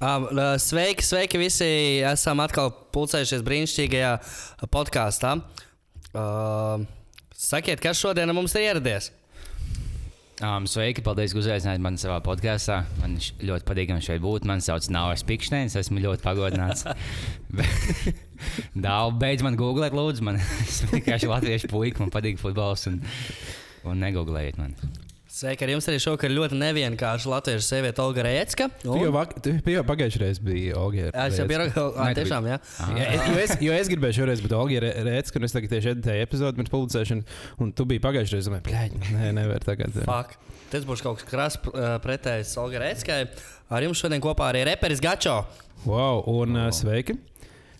Uh, sveiki, sveiki visi! Esam atkal pulcējušies brīnišķīgajā podkāstā. Uh, sakiet, kas šodien mums ir ieradies? Um, sveiki, paldies, ka uzaicinājāt mani savā podkāstā. Man ļoti patīk, šeit būt. Mani sauc Nāvis Pikšņēns. Esmu ļoti pagodināts. Dāvā, beidz man googlēt, lūdzu. Man es vienkārši latviešu puika, man patīk futbols. Un, un negooglējiet mani. Sveiki, ar jums arī šovakar ļoti nevienkārša latviešu sieviete Olga Rēcka. Tu jau, vak- tu jau pagājušajā reizē biji Olga. Jā, es jau biju Nē, tu tiešām, jā. Ja, es, jo, es, jo es gribēju šoreiz būt Olga Rēcka, un es tagad tieši editēju epizodi pirms publicēšanas, un tu biji pagājušajā reizē. Domāju, nē, nevar tagad. Fuck. Tas būs kaut kas krāsa pretējs Olga Rēckai. Ar jums šodien kopā arī reperis Gačo. Wow, un uh, sveiki!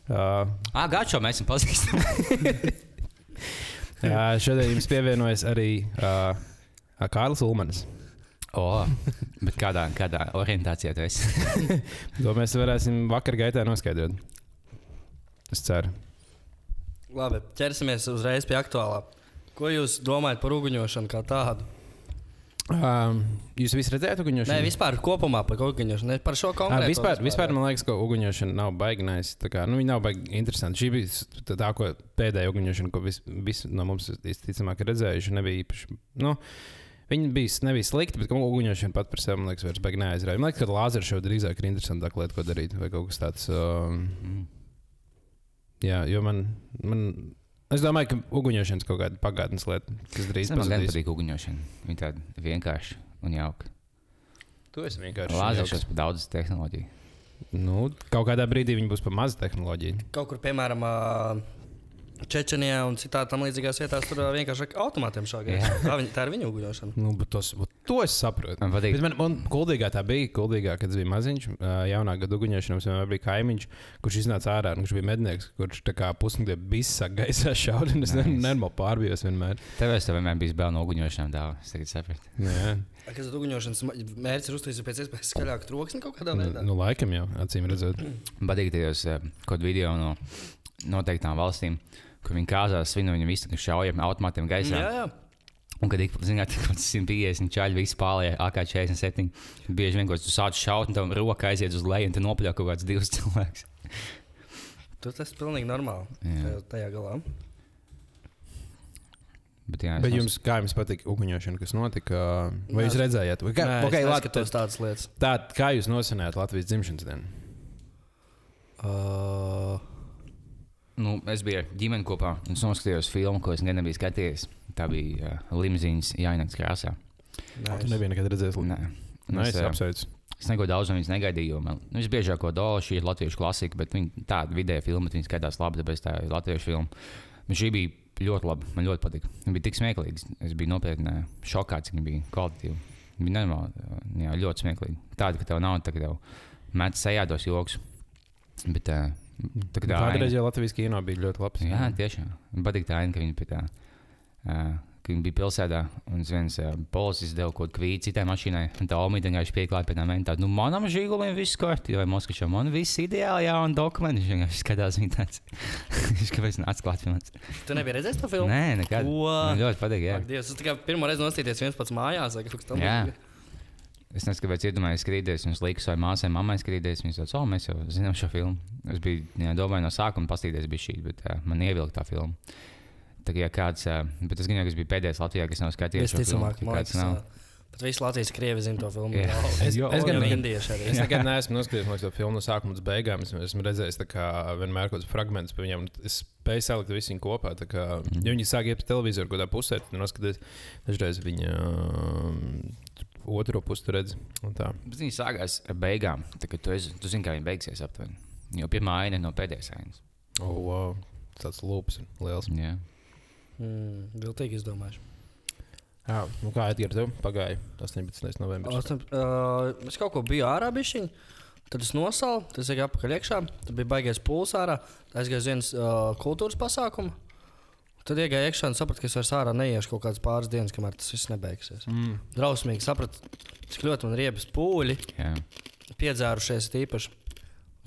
Uh, Ah, Gačo, mēs esam pazīstami. uh, šodien jums pievienojas arī uh, Kārlis Ulmanis. oh, bet kādā, kādā orientācijā tu esi? To mēs varēsim vakar gaitā noskaidrot. Es ceru. Labi, ķersimies uzreiz pie aktuālā. Ko jūs domājat par uguņošanu kā tādu? Um, jūs visi redzējāt, ka viņš Nē, vispār kopumā par uguņošanu. Ne par šo Ah, konkrētu. vispār, vispār man liekas, ka uguņošana nav. Nice. Nu, viņa nav baigta interesanta. Šī bija tā, ko pēdējā uguņošana, ko visi vis no mums visticamāk ir redzējuši. Nebija īpaši. Nu, Viņa bija, nebija slikta, bet uguņošana pat par sevi, man liekas, vairs baigi neaizrāva. Man liekas, ka lāzera šobrīd drīzāk ir interesantāka lieta, ko darīt. Vai kaut kas tāds. Um, Mm. jā, jo man, man. Es domāju, ka uguņošana ir kaut kāda pagātnes lieta, kas drīz Man gan pazudīs. patīk uguņošana. Viņa tāda vienkārša un jauka. Tu esi vienkārši. Lāzeršos par daudz tehnoloģiju. Nu, kaut kādā brīdī viņi būs par mazu tehnoloģiju. Kaut kur, piemēram, Čečenijā un citā tam līdzīgās vietās, tur vienkārši ar automātiem šādi. Tā, viņa, tā ir viņa uguņošana. Nu, bet tos, bet to es saprotu. Man patīk. Bet man, man kuldīgā tā bija. Kuldīgā, kad es biju maziņš, jaunā gada uguņošanā, mums vienmēr bija kaimiņš, kurš iznāca ārā. un Viņš bija mednieks, kurš tā kā pusnakti bija gaisā šaudījis. Es Nice. nenormāli pārbijos vienmēr. Tev es tev vienmēr biju bail no uguņošanām. Dāvā. Es tagad sapratu. Jā, Kas ir uguņošanas mērķis? Ir uztaisīt pēc iespējas skaļāku troksni kaut kādā veidā. nu, laikam jau, acīm redzot. Patīk tajos uh, kaut video no noteiktām valstīm, kur viņi kāzās svinu, viņi visi šauja automātiem gaisā. Jā, jā. Un, kad ik zināt, ka 150 čaļi visi pārējie AK-47, bieži vien, kad tu sāc šaut, un tam roka aiziet uz leju, un tu nopļauj kaut kāds divs cilvēks. Tu tas ir pilnīgi normāli. Jā. tajā- galā. Bet, jā, Bet jums, kā jums patīk uguņošana, kas notika? Vai jūs redzējāt? Vai Kā, Nē, okay, neskatos tādas lietas. tā, kā jūs nosinājāt Latvijas dzimšanas dienu? Uh, Nu, es biju ar ģimeni kopā un es noskatījos filmu, ko es nekad nebiju skatījies. Tā bija uh, Limzīnas Jāņakts krāsā. Tu nebija nekad redzējis. Nē. Un Nē, es, es ā, apsveicu. Es neko daudz no viņas negaidīju. Man, nu, es biežāk ko domāju, šī ir latviešu klasika, bet viņa tāda vidēja filma, viņa skatās labi, tāpēc tā ir latviešu filma. Bet šī bija ļoti laba. Man ļoti patika. Viņa bija tik smieklīga. Es biju nopietni ā, šokāts, cik viņa bija kvalitatīva. Viņa bija nenormāli, ā, jā, ļoti smieklīga. Tāda, ka tev nav tā, ka tev met sejā tos joks. Bet, ā, tā, ka tā Kādreiz jau Latvijas kino bija ļoti labs. Jā, tiešām. Man patīk tā aina, ka viņi pie tā. Uh, ka viņi bija pilsētā, un viens uh, policists deva kaut ko kvītu citai mašīnai. Un tā Omīda vienkārši pieklāja pie tā. Tāda, nu, manam žīgulim viss kārtībā, vai Moskvičam, man viss ideāli, jā, un dokumenti. Viņš vienkārši skatās viņa tāds. Viņš kāpēc neatklāt filmas. tu nebija redzējis to filmu? Nē, nekad. Ko? Man ļoti patīk, jā. Ak, Dievs, es tikai pirmo reizi nostājos viens pats mājās. vai kaut kas tam Jā. līdzīgs. Es nezinu, kāpēc iedomājos skrīties, un es lieku savai māsai, mammai skrīties. Viņas teica, oh, mēs jau zinām šo filmu. Es biju, jā, domāju, no sākuma pastīties bija šī, bet uh, man ievilka tā filma. Tā kā kāds, bet es gan jau, kas bija pēdējais Latvijā, kas nav skatījies. šo filmu, Visticamāk, ka kāds nav. pat visi Latvijas krievi zina to filmu. Jā. Es- Jo, es gan un ne- indieši arī. Es nekad neesmu noskatījies to filmu no sākuma līdz beigām. Es esmu redzējis kā vienmēr kaut kādus fragmentus par viņiem. Es spēju salikt visu viņu kopā. tā Kā, ja viņi sāk iet pa televizoru kaut kādā pusē, tad noskaties, dažreiz viņa otro pusi tur redz. un tā. Bet Viņi sākās ar beigām. Tā, kad tu, esi, tu zini, kā viņi beigsies aptuveni. Jo pirmā aina ir no pēdējās ainas. Oh, wow. Tas lūps ir liels. Jā. Mm, Viltīgi izdomājuši. Jā, nu kā Edgars, tev pagāja 18. novembris. Ostam, uh, es kaut ko biju ārā bišķiņ. Tad es nosalu, tas ir apakaļ iekšā. Tad bija baigais pūlis ārā. Tad aizgāju uz vienas uh, kultūras pasākumu. Tad iegāju iekšā un sapratu, ka es vairs ārā neiešu kaut kādas pāris dienas, kamēr tas viss nebeigsies. Mm. Drausmīgi sapratu, cik ļoti man riebas pūļi, Jā. piedzērušies tīpaši.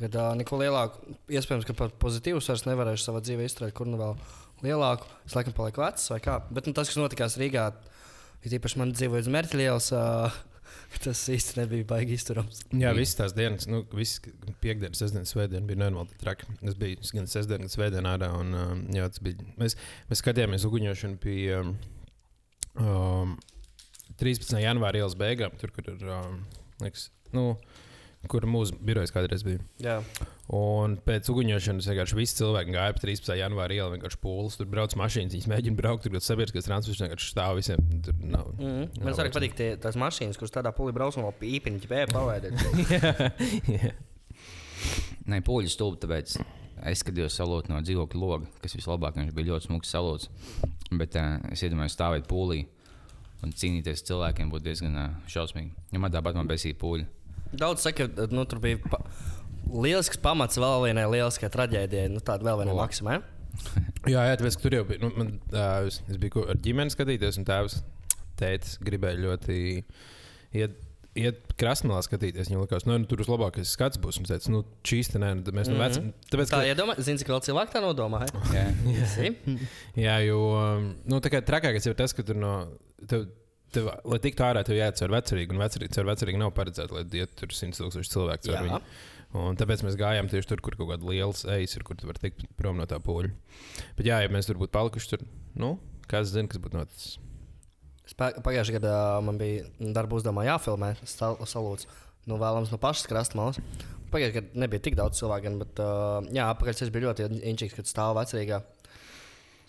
Kad uh, neko lielāku, iespējams, ka pat pozitīvus vairs nevarēšu savā dzīvē izturēt, kur nu vēl lielāku. Es laikam palieku vecs vai kā. Bet nu, tas, kas notikās Rīgā, ir īpaši man dzīvoja uz Mērķa ielas. Uh, Tas īsti nebija baigi izturams. Jā, visas tās dienas, nu, visas piekdienas, sestdienas, svētdienas bija normāli traki. Es biju gan sestdienas, gan svētdienā ārā. Un, um, jā, bija. Mēs, mēs skatījāmies uguņošanu pie um, um, 13. janvāra ielas beigām, tur, kur ir. Um, liekas, nu, Kur mūsu birojas kādreiz bija. Jā, Un pēc uguņošanas vienkārši visi cilvēki gāja pa 13. janvāra ielu, vienkārši pūlis. Tur brauc mašīnas, viņas mēģina braukt, tur sabiedriskais transports vienkārši stāv visiem. Tur nav. mm -hmm. Nav man arī vairs. patīk tie, tās mašīnas, kuras tādā pulī brauc un vēl pīpiņķi pēja palaidīt. Nē, poļu stulbi, tāpēc es skatījos salūtu no dzīvokļa loga, kas vislabāk, viņš bija ļoti smags salūts. Bet uh, es iedomājos stāvēt pūlī un cīnīties ar cilvēkiem būtu diezgan uh, šausmīgi. Ja man tāpat man besīja pūļi. Daudz saka, ka nu, tur bija pa lielisks pamats vēl vienai lieliskai traģēdijai, nu tāda vēl viena O. maksimā. Jā, jā tāpēc, tur jau bija. Nu, man, uh, es, es biju ar ģimeni skatīties, un tēvs teicis, gribēja ļoti iet, iet krastmalā skatīties. Viņam likās, nu, nu, tur uz labākais skats būs. Un teica, nu, šīs te nē, nu, mēs no vecuma. Tāpēc, Tā ka, iedomājieties, zini, cik vēl cilvēku tā nodomā. Jā, Si? jā, jo nu, tā kā trakākais ir tas, ka tur no. Tev, Tev, lai tiktu ārā, tev jāiet ar vecerīgu, un vecerīgi, ar vecerīgu nav paredzēta, lai iet tur 100 tūkstoši cilvēku. caur Jā. viņu. Un tāpēc mēs gājām tieši tur, kur kaut kāda liela ejas ir, kur tu vari tikt prom no tā poļa. Bet, jā, ja mēs tur būtu palikuši, tur, nu, kas zina, kas būtu noticis. Pagājušajā gadā man bija darba uzdevumā jāfilmē sal- salūts. Nu, vēlams no pašas krastmalas. Pagājušajā gadā nebija tik daudz cilvēku, gan, bet uh, jā, apakaļ es biju ļoti inčīgs, kad stāvu vecrīgā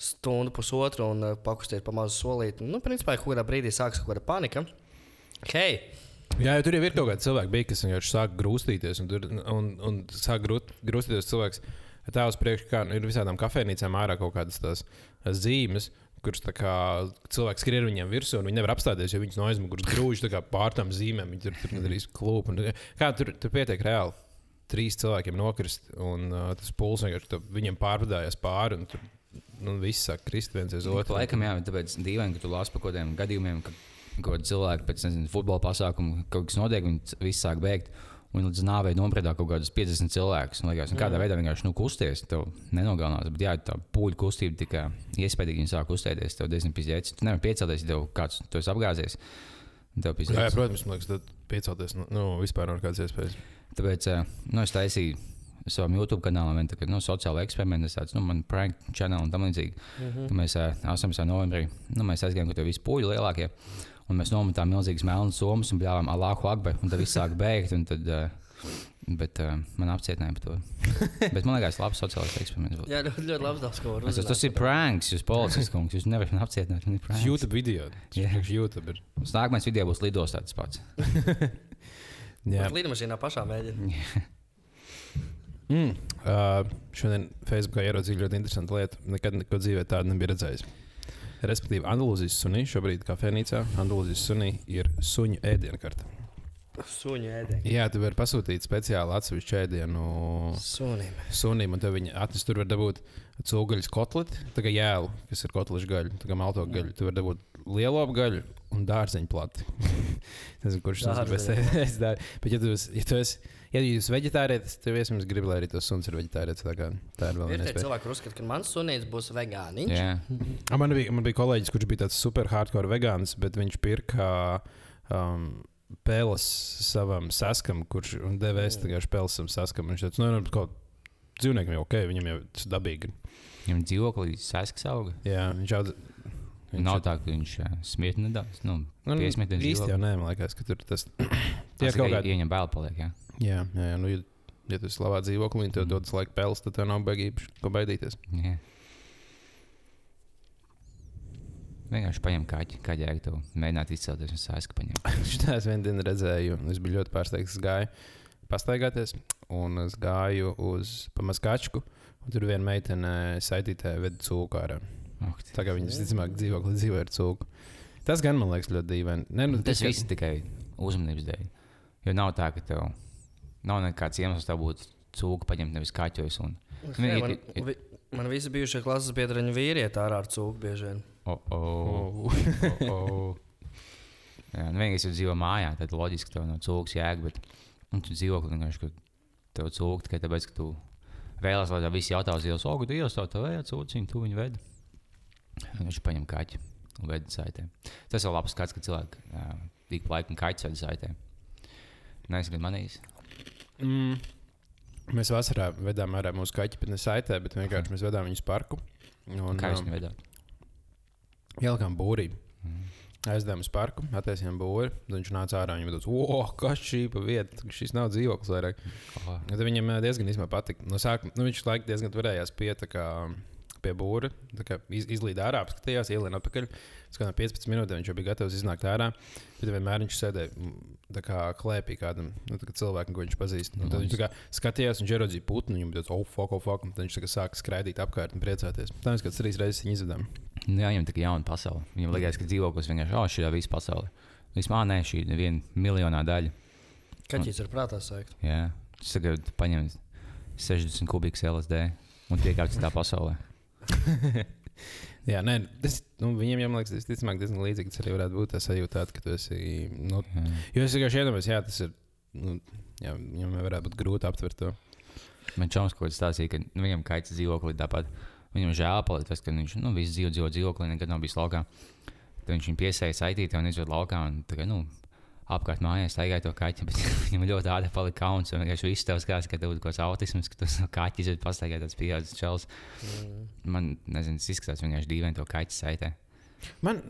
stundu, pusotru un uh, pakustēt pa mazu solīti. Nu, principā, kādā brīdī sākas kaut kāda panika. Hei! Jā, jo tur jau ir kaut kādi cilvēki, bija, kas vienkārši sāk grūstīties. Un, tur, un, un sāk grūt, grūstīties cilvēks. Tā uz priekšu, kā ir visādām kafejnīcām ārā kaut kādas tās zīmes, tā kā, cilvēks skrien viņiem virsū, un viņi nevar apstāties, jo viņas no aizmugures grūž pār tām zīmēm. Viņi tur, tur nedarīs klūpu. Un, kā tur, tur pietiek reāli? Trīs cilvēkiem nokrist, un uh, tas pulss vienkārši tā, viņiem pārvadājās pāri. Tur, nu, viss sāk krist viens aiz otru. Laikam, jā, tāpēc dīvaini, ka tu lasi par kaut kādiem gadījumiem, ka kaut kādi cilvēki pēc nezinu, futbola pasākuma kaut kas notiek, viņi visi sāk bēgt. Un līdz nāvei nomprātā kaut kādus 50 cilvēkus. Un, liekas, nu, kādā veidā vienkārši nu, kusties, tev nenogalinās. Bet, jā, tā pūļu kustība tikai iespējams, viņi sāk kustēties. Tev diezgan pizdzēts. Tu nevari piecelties, ja tev kāds to apgāzies. Tev Jā, jā, pizdzēts. protams, man liekas, tad piecelties. Nu, nu, vispār nav kādas iespējas. Tāpēc eh, nu, es taisīju savam YouTube kanālam, tā kā nu, sociālo eksperimentu, tas tāds, nu, man prank channel un tam līdzīgi. Mm -hmm. Mēs eh, 18. novembrī nu, mēs aizgājām, ka tur viss puļi lielākie. Un mēs nometām milzīgas melnas somas un bļāvām Allahu Akbar. Un tad viss sāk bēgt. un Tad, uh, bet uh, man apcietināja par to. Bet man liekas, labs sociālais eksperiments. būtu. Jā, ļoti, ļoti labs darbs, ko var Es, tas, ir pranks, jūs policisks kungs. Jūs nevarat man apcietināt. Man ir pranks. YouTube video. Jā. Tas ir YouTube. Ir. Uz Nākamais video būs lidostā tas pats. Jā. Lidmašīnā pašā mēģina. Mm. Uh, šodien Facebookā ieraudzīju ļoti interesantu lietu. Nekad neko dzīvē tādu nebija redzējis. Respektīvi, Andalūzijas sunī šobrīd kafejnīcā Andalūzijas sunī ir suņu ēdienkarte. Suņu ēdienu. Jā, tu vari pasūtīt speciāli atsevišķu ēdienu Sunim. sunim, un tev viņa atnes tur var dabūt cūgaļas kotleti, tā kā jēlu, kas ir kotlešu gaļa, tā kā malto gaļu. Tu vari dabūt lielo gaļu un dārzeņu plati. Nezinu, kurš tas ir. Bet, ja tu ja tu esi, ja tu esi veģetārietis, tev iespējams grib, lai arī tas suns ir veģetārietis. Tā, kā, tā ir vēl viena iespēja. cilvēki, uzskata, ka mans sunīts būs vegāniņš. Jā, A, Man bija, man bija kolēģis, kurš bija tāds super hardcore vegāns, bet viņš pirka um, pēles savam saskam, kurš un devēs tikai pēles savam saskam. Viņš teica, nu, nu, kaut dzīvniekam jau ok, viņam jau tas dabīgi. viņam dzīvoklī sasks auga. Jā, viņš jau. Nav tā, ka viņš smiet nedaudz. Nu, Nu, īsti jau nē, man liekas, ka tur tas tie ir kaut kādi. Ieņem vēl paliek, jā. Jā, jā, jā, nu, ja, ja tu esi labā dzīvoklī, un tev Mm. dodas laika pēles, tad tev nav baigīgi ko baidīties. jā. Vienkārši paņem kaķi, kā tev mēģināt izcelties un sāska paņemt. Šitā es vienu dienu redzēju, un es biju ļoti pārsteigts. Es gāju pastaigāties, un es gāju uz pamaskačku, un tur viena meitene saitītē veda cūku ārā. Oh, Tā kā viņa visticamāk dzīvoklī dzīvo ar cūku. Tas gan man liekas ļoti dīvaini. Ne, nu, tas viss tikai uzmanības dēļ. Jo nav tā, ka tev nav nekāds iemesls tev būt cūku paņemt nevis kaķos. Un... Hei, ir- man, ir- vi, man visi bijušie klases biedriņi vīrieti ārā ar cūku bieži vien. Oh, oh, Oh. oh, oh. Jā, nu vienīgi, ja dzīvo mājā, tad loģiski tev nav cūks jēga. Bet nu, tu dzīvo vienkārši, ka tev cūka tikai tāpēc, ka tu vēlēsies, lai tev visi jautā uz ielas, ogu, tu ielas tev vajag cūciņu, tu viņu vedi. Viņš paņem kaķi un vedi saitē. Tas ir labs skats, ka cilvēki uh, ik pa laikam kaķis vai saitē. Nezinu, gan manīs. Mm. Mēs vasarā vedām ārā mūsu kaķi, bet ne saitē, bet vienkārši mēs vedām viņus parku. Un, Kā jūs um, viņu vedāt? Ielikām būrī. Mm. Aizdevām uz parku, attaisījām būri. Tad viņš nāca ārā. Viņam bija tāds, kas šī pa vieta, šis nav dzīvoklis vairāk. Oh. Tad viņam ā, diezgan īstenībā patika. No sākuma nu, viņš laikam diezgan turējās pie, tā kā, pie būra. tā kā Iz, izlīda ārā, apskatījās, ielēna atpakaļ. Pēc kādām 15 minūtēm viņš jau bija gatavs iznākt ārā. Bet vienmēr viņš sēdēja tā kā klēpī kādam nu, tā kā cilvēkam, ko viņš pazīst. Un tad viņš tā kā skatījās, viņš ieraudzīja putnu, viņam bija tāds, oh, fuck, oh, fuck. un Tad viņš tā kā sāka skraidīt apkārt un priecāties. Tā mēs kāds trīs reizes viņu izvedām. Nu, Jā, viņam tā kā jauna pasaule. Viņam liekas, ka dzīvoklis vienkārši, oh, šī ir visa pasaule. Vispār nē, šī ir viena miljonā daļa. Kaķis ir prātā sēkt. Jā, tas tagad paņem 60 kubikus LSD un piekāpjas citā pasaulē. Jā, nē, tas, nu, viņiem jau liekas, tas ticamāk diezgan līdzīgi. Tas arī varētu būt tā sajūta, ka tu esi. Nu, Jā. jo es vienkārši iedomājos, jā, tas ir. Nu, jā, viņam varētu būt grūti aptvert to. Man čoms kaut kas stāstīja, ka nu, viņam kaits dzīvoklī tāpat. Viņam žēl tas, ka viņš nu, visu dzīvi dzīvo dzīvoklī, nekad nav bijis laukā. Tad viņš viņu piesēja saitītē un izved laukā. Un, tagad, nu, apkārt mājās staigāja to kaķi, viņam ļoti ātri palika kauns. un Vienkārši skās, ka tev ir kaut kāds autisms, ka tas kaķis ir pastaigājis tāds pieaugušs čels. Mm. Man, nezinu, tas izskatās vienkārši dīvaini to kaķi saitē. Man,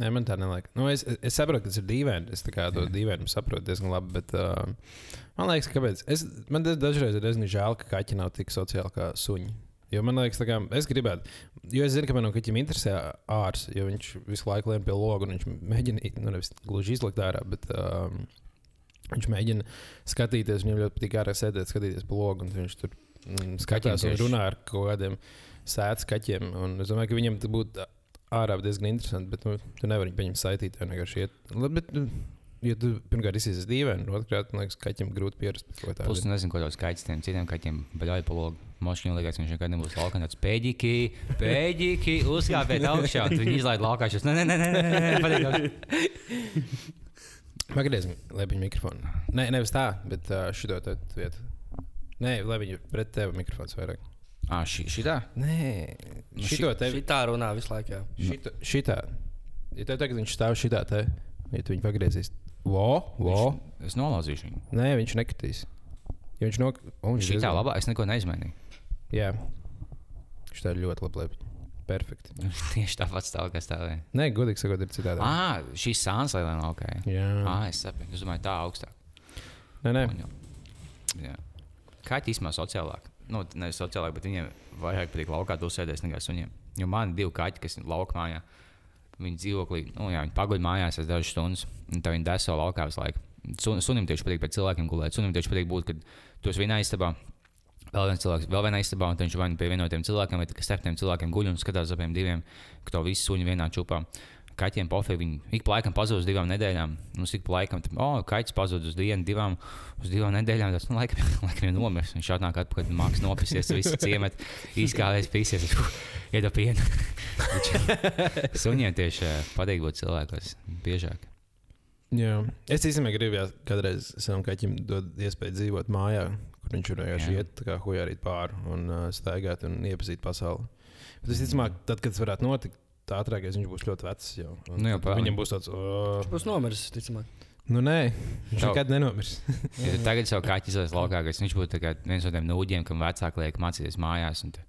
nē, man tā neliekas. Nu, es, es saprotu, ka tas ir dīvaini. Es to dīvainu saprotu diezgan labi. Bet, uh, man liekas, kāpēc. Es, man da- dažreiz ir diezgan žēl, ka kaķi nav tik sociāli kā suņi. Jo man liekas, kā es gribētu, jo es zinu, ka manam kaķim interesē ārs, jo viņš visu laiku lien pie loga un viņš mēģina, nu, nevis gluži izlikt ārā, bet um, viņš mēģina skatīties. Viņam ļoti patīk ārā sēdēt, skatīties pa logu, viņš tur mm, skatās un runā ar kaut kādiem sēdes kaķiem. Un es domāju, ka viņam tas būtu ārā diezgan interesanti, bet nu, tu nevari viņu saitīt. tev vienkārši iet. Bet, nu, ja tu pirmkārt izsīsies dīvaini, un otrkārt, man liekas, kaķim grūti pierast pie kaut kā Plus, tāda. nezinu, ko tos kaķis tiem citiem kaķiem baļoja pa logu. Moškīm liekas, ka viņš nekad nebūs laukā. Tāds pēdīgi, pēdīgi, uzkāpēt augšā. Viņi izlaiž laukā. Šis, nē, nē, nē, nē, nē. Pagaidies, lai viņa mikrofonu. Nē, nevis tā, bet šito te vietu. Nē, lai viņa pret tevi mikrofons vairāk. Ah, šī, šitā? Nē, Nu, šito te. Šī tā runā visu laiku. Šitā. Ja tev tagad viņš stāv šitā te, ja tu viņu pagriezīs. Vo, vo. Es nolauzīšu viņu. Nē, viņš nekritīs. Ja viņš nok... O, viņš Šī tā labā, es neko neizmainīju. Jā. Viņš tā ir ļoti labi. labi. Perfekti. Tieši tāpat stāv, kā stāvēja. Nē, godīgi sakot, ir citādi. Ah, šīs sāns lai laukā. Jā. Ah, es saprotu. Es domāju, tā augstāk. Nē, nē. Jā. Kaķi īstenībā sociālāk. Nu, nevis sociālāk, bet viņiem vairāk patīk laukā tu sēdēs nekā suņiem. Jo man ir divi kaķi, kas ir laukā mājā. Viņi dzīvoklī, nu, jā, viņi paguļ mājās aiz dažas stundas, un tad viņi deso laukā visu laiku. Sun, sunim tieši patīk pēc cilvēkiem gulēt. Sunim tieši patīk būt, kad tu esi vienā istabā. Vēl viens cilvēks, vēl vienā istabā, un viņš vai nu pie vienotiem cilvēkiem, vai tikai starp tiem cilvēkiem guļ un skatās ap tiem diviem, ka to visu suņu vienā čupā. Kaķiem pofē, viņi ik pa laikam pazūd uz divām nedēļām. Mums ik pa laikam, tad, oh, kaķis pazūd uz dienu, divām, uz divām nedēļām. Tas, nu, laikam, laikam ir nomiris. Viņš atnāk atpakaļ, mākslinieks nopisies, visu ciemat, izkāvēs, pisies, iedod pienu. Suņiem tieši eh, patīk būt cilvēkos biežāk. Jā. Es īstenībā gribēju kādreiz savam kaķim dot iespēju dzīvot mājā, kur viņš vienkārši Jā. iet tā kā hujārīt pāri un uh, staigāt un iepazīt pasauli. Bet es ticamāk, tad, kad tas varētu notikt, tā ātrākais viņš būs ļoti vecs jau. Un Nu jau pēl. Viņam būs tāds, oh, Būs nomiris, ticamāk. nu nē, viņš Tev- nekad nenomirs. Tagad savu kaķi izlaiž laukā, kas viņš būtu tā viens no tiem nūģiem, kam vecāki liek mācīties mājās. Un, un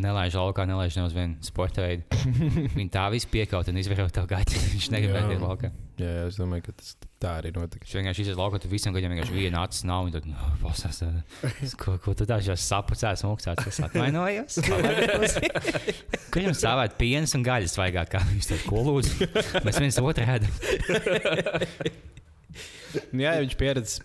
nelaiž laukā, nelaiž ne uz vienu sporta veidu. Viņi tā visu piekaut un izvēro to kaķi. Viņš negrib Jā. iet laukā. Jā, jā, es domāju, ka tas tā arī notiks. Viņš vienkārši iziet laukā, tu visam gadiem vienkārši viena acis nav. Tad, nu, pasās, tā, ko, ko tu tā šā sapucēs, mūksās, es atvainojos. Kur jums stāvēt pienas un gaļas vaigā, kā viņš to ko lūdzu? Mēs viens otru ēdam. Nu Jā, viņš pieredz,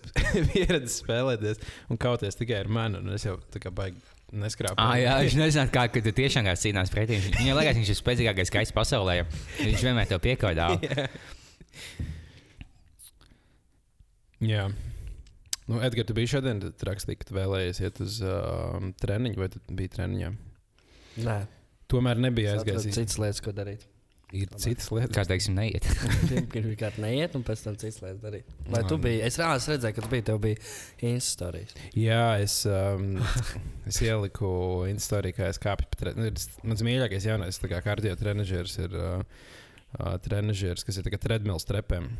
pieredz spēlēties un kauties tikai ar mani. Es jau tā kā baigi neskrāpu. Ah, jā, viņš nezināja, kā ka tu tiešām kā cīnās pretī. Viņam liekas, viņš ir spēcīgākais kaits pasaulē. Viņš vienmēr to piekaudā. Jā. Nu, Edgars, tu biji šodien, tad rakstīji, ka vēlējies iet uz uh, treniņu, vai tu biji treniņā? Nē, Tomēr nebija aizgājis. citas lietas, ko darīt. Ir citas lietas. Kā teiksim, neiet. Pirmkārt, neiet, un pēc tam citas lietas darīt. Vai tu biji? Es reāli redzēju, ka tu biji. Tev bija instalācijas. Jā, es, um, es ieliku Instārijā, kā es kāpu pa treniņu. Mans mīļākais jaunais kā kardio trenižers ir uh, uh, trenižers, kas ir tikai treadmills trepēm.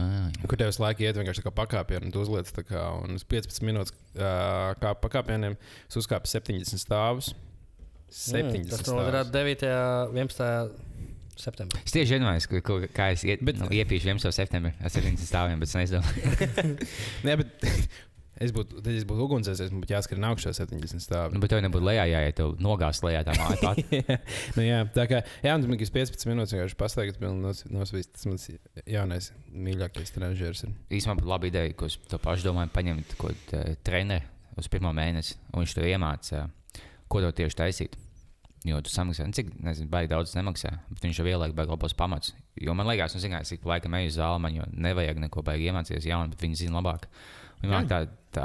Ah, Kur tev visu laiku iet vienkārši tā kā pakāpienu, un tu uzliec tā kā, un uz 15 minūtes uh, kā pakāpieniem, es uzkāpu 70 stāvus. 70 Mm, tas stāvus. noderētu 9. un 11. Septembrī. Es tieši iedomājos, ka, ka, kā es iet, Bet- nu, iepīšu 11. septembrī ar 70 stāviem, bet es neizdomāju. Nē, bet es būtu, tad es būtu ugunsdzēsējs, man būtu jāskrien augšā 70 stāvus. Nu, bet tev nebūtu lejā, ja tev nogās lejā tā māja. pat. nu, jā, tā kā jā, un tas 15 minūtes vienkārši pastaigāt, pilnīgi nosvīst. Tas mans jaunais mīļākais trenižers ir. Īsumā būtu laba ideja, ko es to pašu domāju, paņemt kaut kādu treneri uz pirmo mēnesi, un viņš tev iemācīja, ko tev tieši taisīt. Jo tu samaksā, nu, cik, nezinu, baigi daudz nemaksā, bet viņš jau ieliek baigi labos pamatus. Jo man liekas, nu, zināt, cik laikam eju uz zāli, man jau nevajag neko baigi iemācīties jaunu, bet viņi zina labāk. Viņi māca tā, tā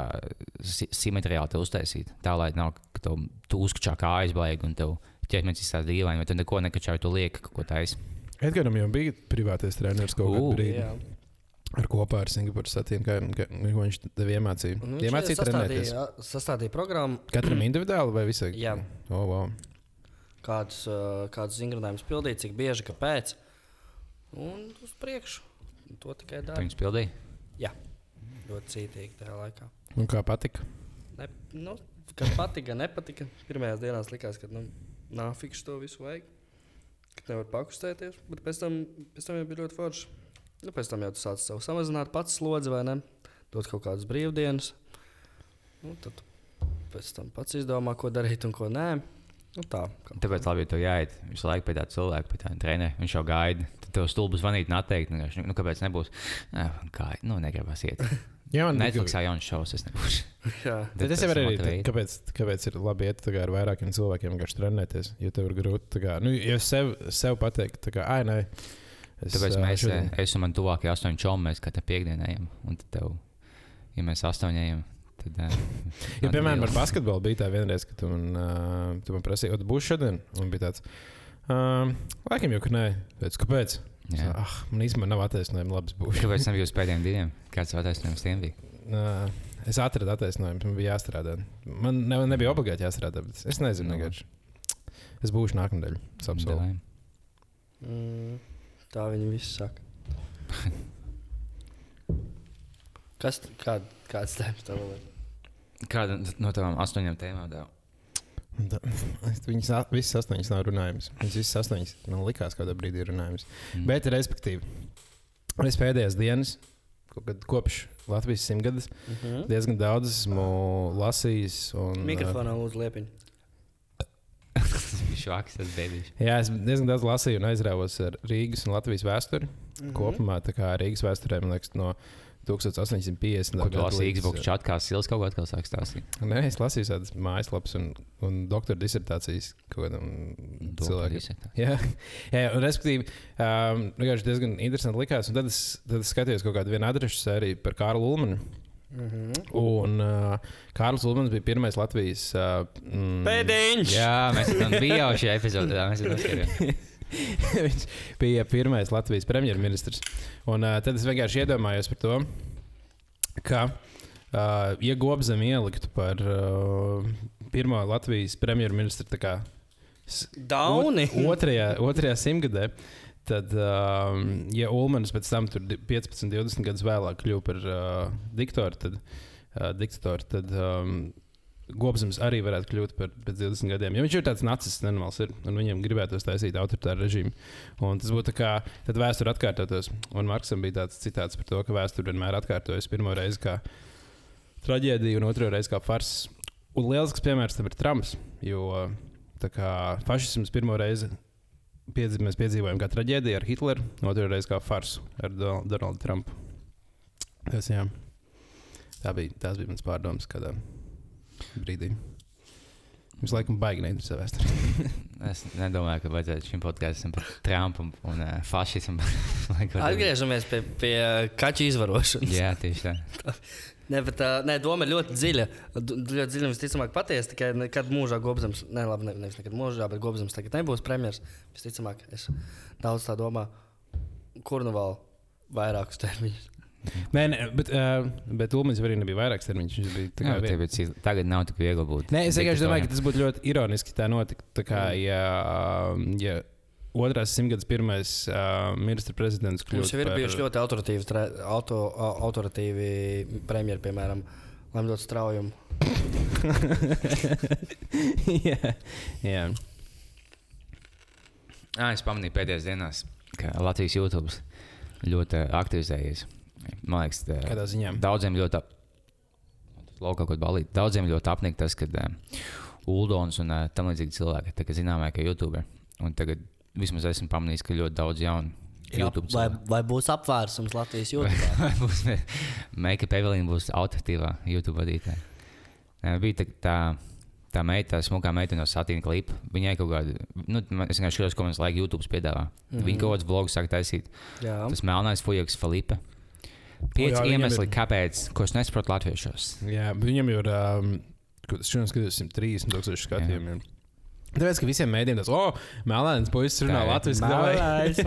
si- simetriāli te uztaisīt, tā lai nav, ka tev tu uzkačā kājas baigi un tev ķermenis izstāsta dīvaini, vai tu neko nekačāji, tu lieki kaut ko taisi. Edgars jau bija privātais treneris kaut kādā brīdī. Jā. Ar kopā ar Singapūras satīnu, kā, viņš tev iemācīja. Un Iemācīja trenēties. sastādīja, sastādīja programmu, Katram individuāli vai visai? Jā. Oh, wow. Kādus, kādus vingrinājumus pildīt, cik bieži, kāpēc. Un uz priekšu. To tikai dara. viņus pildīji. Jā, ļoti cītīgi tajā laikā. Un kā patika? Ne, nu, kas patika, nepatika. Pirmajās dienās likās, ka nu, nav fiks to visu vajag. Ka nevar pakustēties. Bet pēc tam, pēc tam jau bija ļoti forši. Nu, pēc tam jau tu sāc sev samazināt pats slodzi vai ne. Dot kaut kādas brīvdienas. Nu, tad pēc tam pats izdomā, ko darīt un ko nē. Nu, tā. kā- Tāpēc labi, ja tu jāiet visu laiku pie tā cilvēka, pie tā treneru. Viņš jau gaida. Tad tev stulbi zvanīt, neteikt, nu, nu, kāpēc nebūs. Kā, nu, negribas iet. Jā, man Netflixā jauns šovs, es nebūšu. Jā. Tad ir arī tā, kāpēc, kāpēc ir labi iet kā ar vairākiem cilvēkiem vienkārši trenēties. Jo tev ir grūti. Kā, nu, ja sev, sev pateikt, tā kā, ai, nē. Es, Tāpēc ā, mēs, šodien- es un man tuvākie astoņi čomi, mēs katru piekdienu ejam. Un tad tev, ja mēs astoņi ejam, tad. man piemēram, ar basketbolu bija tā vienreiz, kad tu man, uh, tu man prasīji, tu būsi šodien. Un bija tāds, uh, laikam jau, ka nē. Pēc, kāpēc? Jā. ah, man īstenībā nav attaisnojuma, labi, būšu. Kāpēc nebija uz pēdējiem diviem? Kāds attaisnojums tiem bija? Uh, es atradu attaisnojumu, man bija jāstrādā. Man ne, nebija obligāti jāstrādā, bet es nezinu, Nu. vienkārši. Es būšu nākamnedēļ. Sapsolu. Dēlēm. Mm, tā viņi visi saka. Kas kād, kāds tēmas tev vēl ir? Kāda no tavām astoņām tēmām tev? Es- Viņas visas astoņas nav runājamas. Viņas visas astoņas man likās, kādā brīdī ir runājamas. Mm. Bet, respektīvi, es pēdējās dienas, kad kopš Latvijas simtgades, Mm -hmm. diezgan daudz esmu lasījis. Un, Mikrofonā lūdzu liepiņu. Švaks, tas. Uh, jā, es diezgan daudz lasīju un aizrāvos ar Rīgas un Latvijas vēsturi. Mm. -hmm. Kopumā tā kā Rīgas vēsturē, man liekas, no 1850. Ko tu gada lasīji līdz- Xbox chat, kā Sils kaut atkal sāk stāstīt? Nē, es lasīju tādas mājaslapas un, un doktora disertācijas kaut kādam cilvēkam. Jā, jā un respektīvi, um, diezgan interesanti likās. Un tad es, tad es skatījos kaut kādu vienu adresu sēriju par Kārlu Ulmanu. Mm -hmm. Un uh, Kārlis Ulmans bija pirmais Latvijas. Uh, mm, Pēdiņš! Jā, mēs tam bijām jau šajā epizodē. Mēs jau noskatījāmies. Viņš bija pirmais Latvijas premjerministrs. Un uh, tad es vienkārši iedomājos par to, ka, uh, ja Gobzem ieliktu par uh, pirmo Latvijas premjerministru kā Dauni! Ot, otrajā, otrajā simtgadē. Tad, um, ja Ulmans pēc tam tur di- 15, 20 gadus vēlāk kļuva par uh, diktoru, tad, uh, diktatoru, tad um, Gobsams arī varētu kļūt par pēc 20 gadiem. Jo viņš ir tāds nacists, nenormāls, ir, un viņam gribētos taisīt autoritāru režīmu. Un tas būtu kā tad vēsture atkārtotos. Un Marksam bija tāds citāts par to, ka vēsture vienmēr atkārtojas pirmo reizi kā traģēdija, un otro reizi kā fars. Un lielisks piemērs tam ir Trumps. Jo kā fašisms pirmo reizi piedzi, mēs piedzīvojam kā traģēdiju ar Hitleru, otru reizi kā farsu ar Do- Donaldu Trumpu. Tas, jā. Tā bija, tās bija mans pārdomas kādā brīdī. Mums laikam baigi neinteresē vēsture. Es nedomāju, ka vajadzētu šim podkāstam par Trumpu un, uh, fašismu. Atgriežamies pie, pie kaķa izvarošanas. Jā, tieši tā. Nē, bet tā nē, doma ir ļoti dziļa. D- Ļoti dziļa visticamāk patiesa. Tikai nekad mūžā Gobsams, ne, labi, ne, nevis nekad mūžā, bet Gobsams tagad nebūs premjerministrs. Visticamāk, es daudz tā domāju, kur nu vēl vairākus termiņus. Nē, nē, bet, uh, bet Ulmans arī nebija vairāks termiņš. Viņš bija tā Jā, kā bet vien- tagad, nav tik viegli būt. Nē, es vienkārši domāju, ka tas būtu ļoti ironiski. Tā notika, tā kā, ja, ja otrās simtgadus pirmais uh, ministra prezidents Mums kļūst jau ir par- bijuši ļoti autoritīvi, tre, auto, au- autoritīvi premjeri, piemēram, Lemdot straujumu. jā, jā. À, es pamanīju pēdējās dienās, ka Latvijas YouTube ļoti aktivizējies. Man liekas, tā- Kādā ziņā? daudziem ļoti. ap- Laukā balīt. Daudziem ļoti apnika tas, ka uh, Uldons un uh, tam līdzīgi cilvēki ir zināmākie YouTuberi. Un tagad vismaz esmu pamanījis, ka ļoti daudz jaunu YouTube vai, cilvēku. vai būs apvērsums Latvijas būs Meika Pevelīna būs autoritīvā YouTube vadītāja? Bija tā, tā, tā meita, tā smukā meita no Satīna klipa. Viņai kaut kāda, nu, es vienkārši skatos, ko mums laika YouTube piedāvā. Mm. -hmm. Viņa kaut kāds vlogs sāk taisīt. Jā, Tas melnais fujaks Filipe. Pieci jā, iemesli, ir- kāpēc, ko es nesaprotu latviešos. Jā, viņam jau ir. Um, šodien skatījos 130 tūkstoši skatījumiem. Tāpēc, ka visiem mēdījiem tas, oh, melnēns puisis runā latviešu melnais.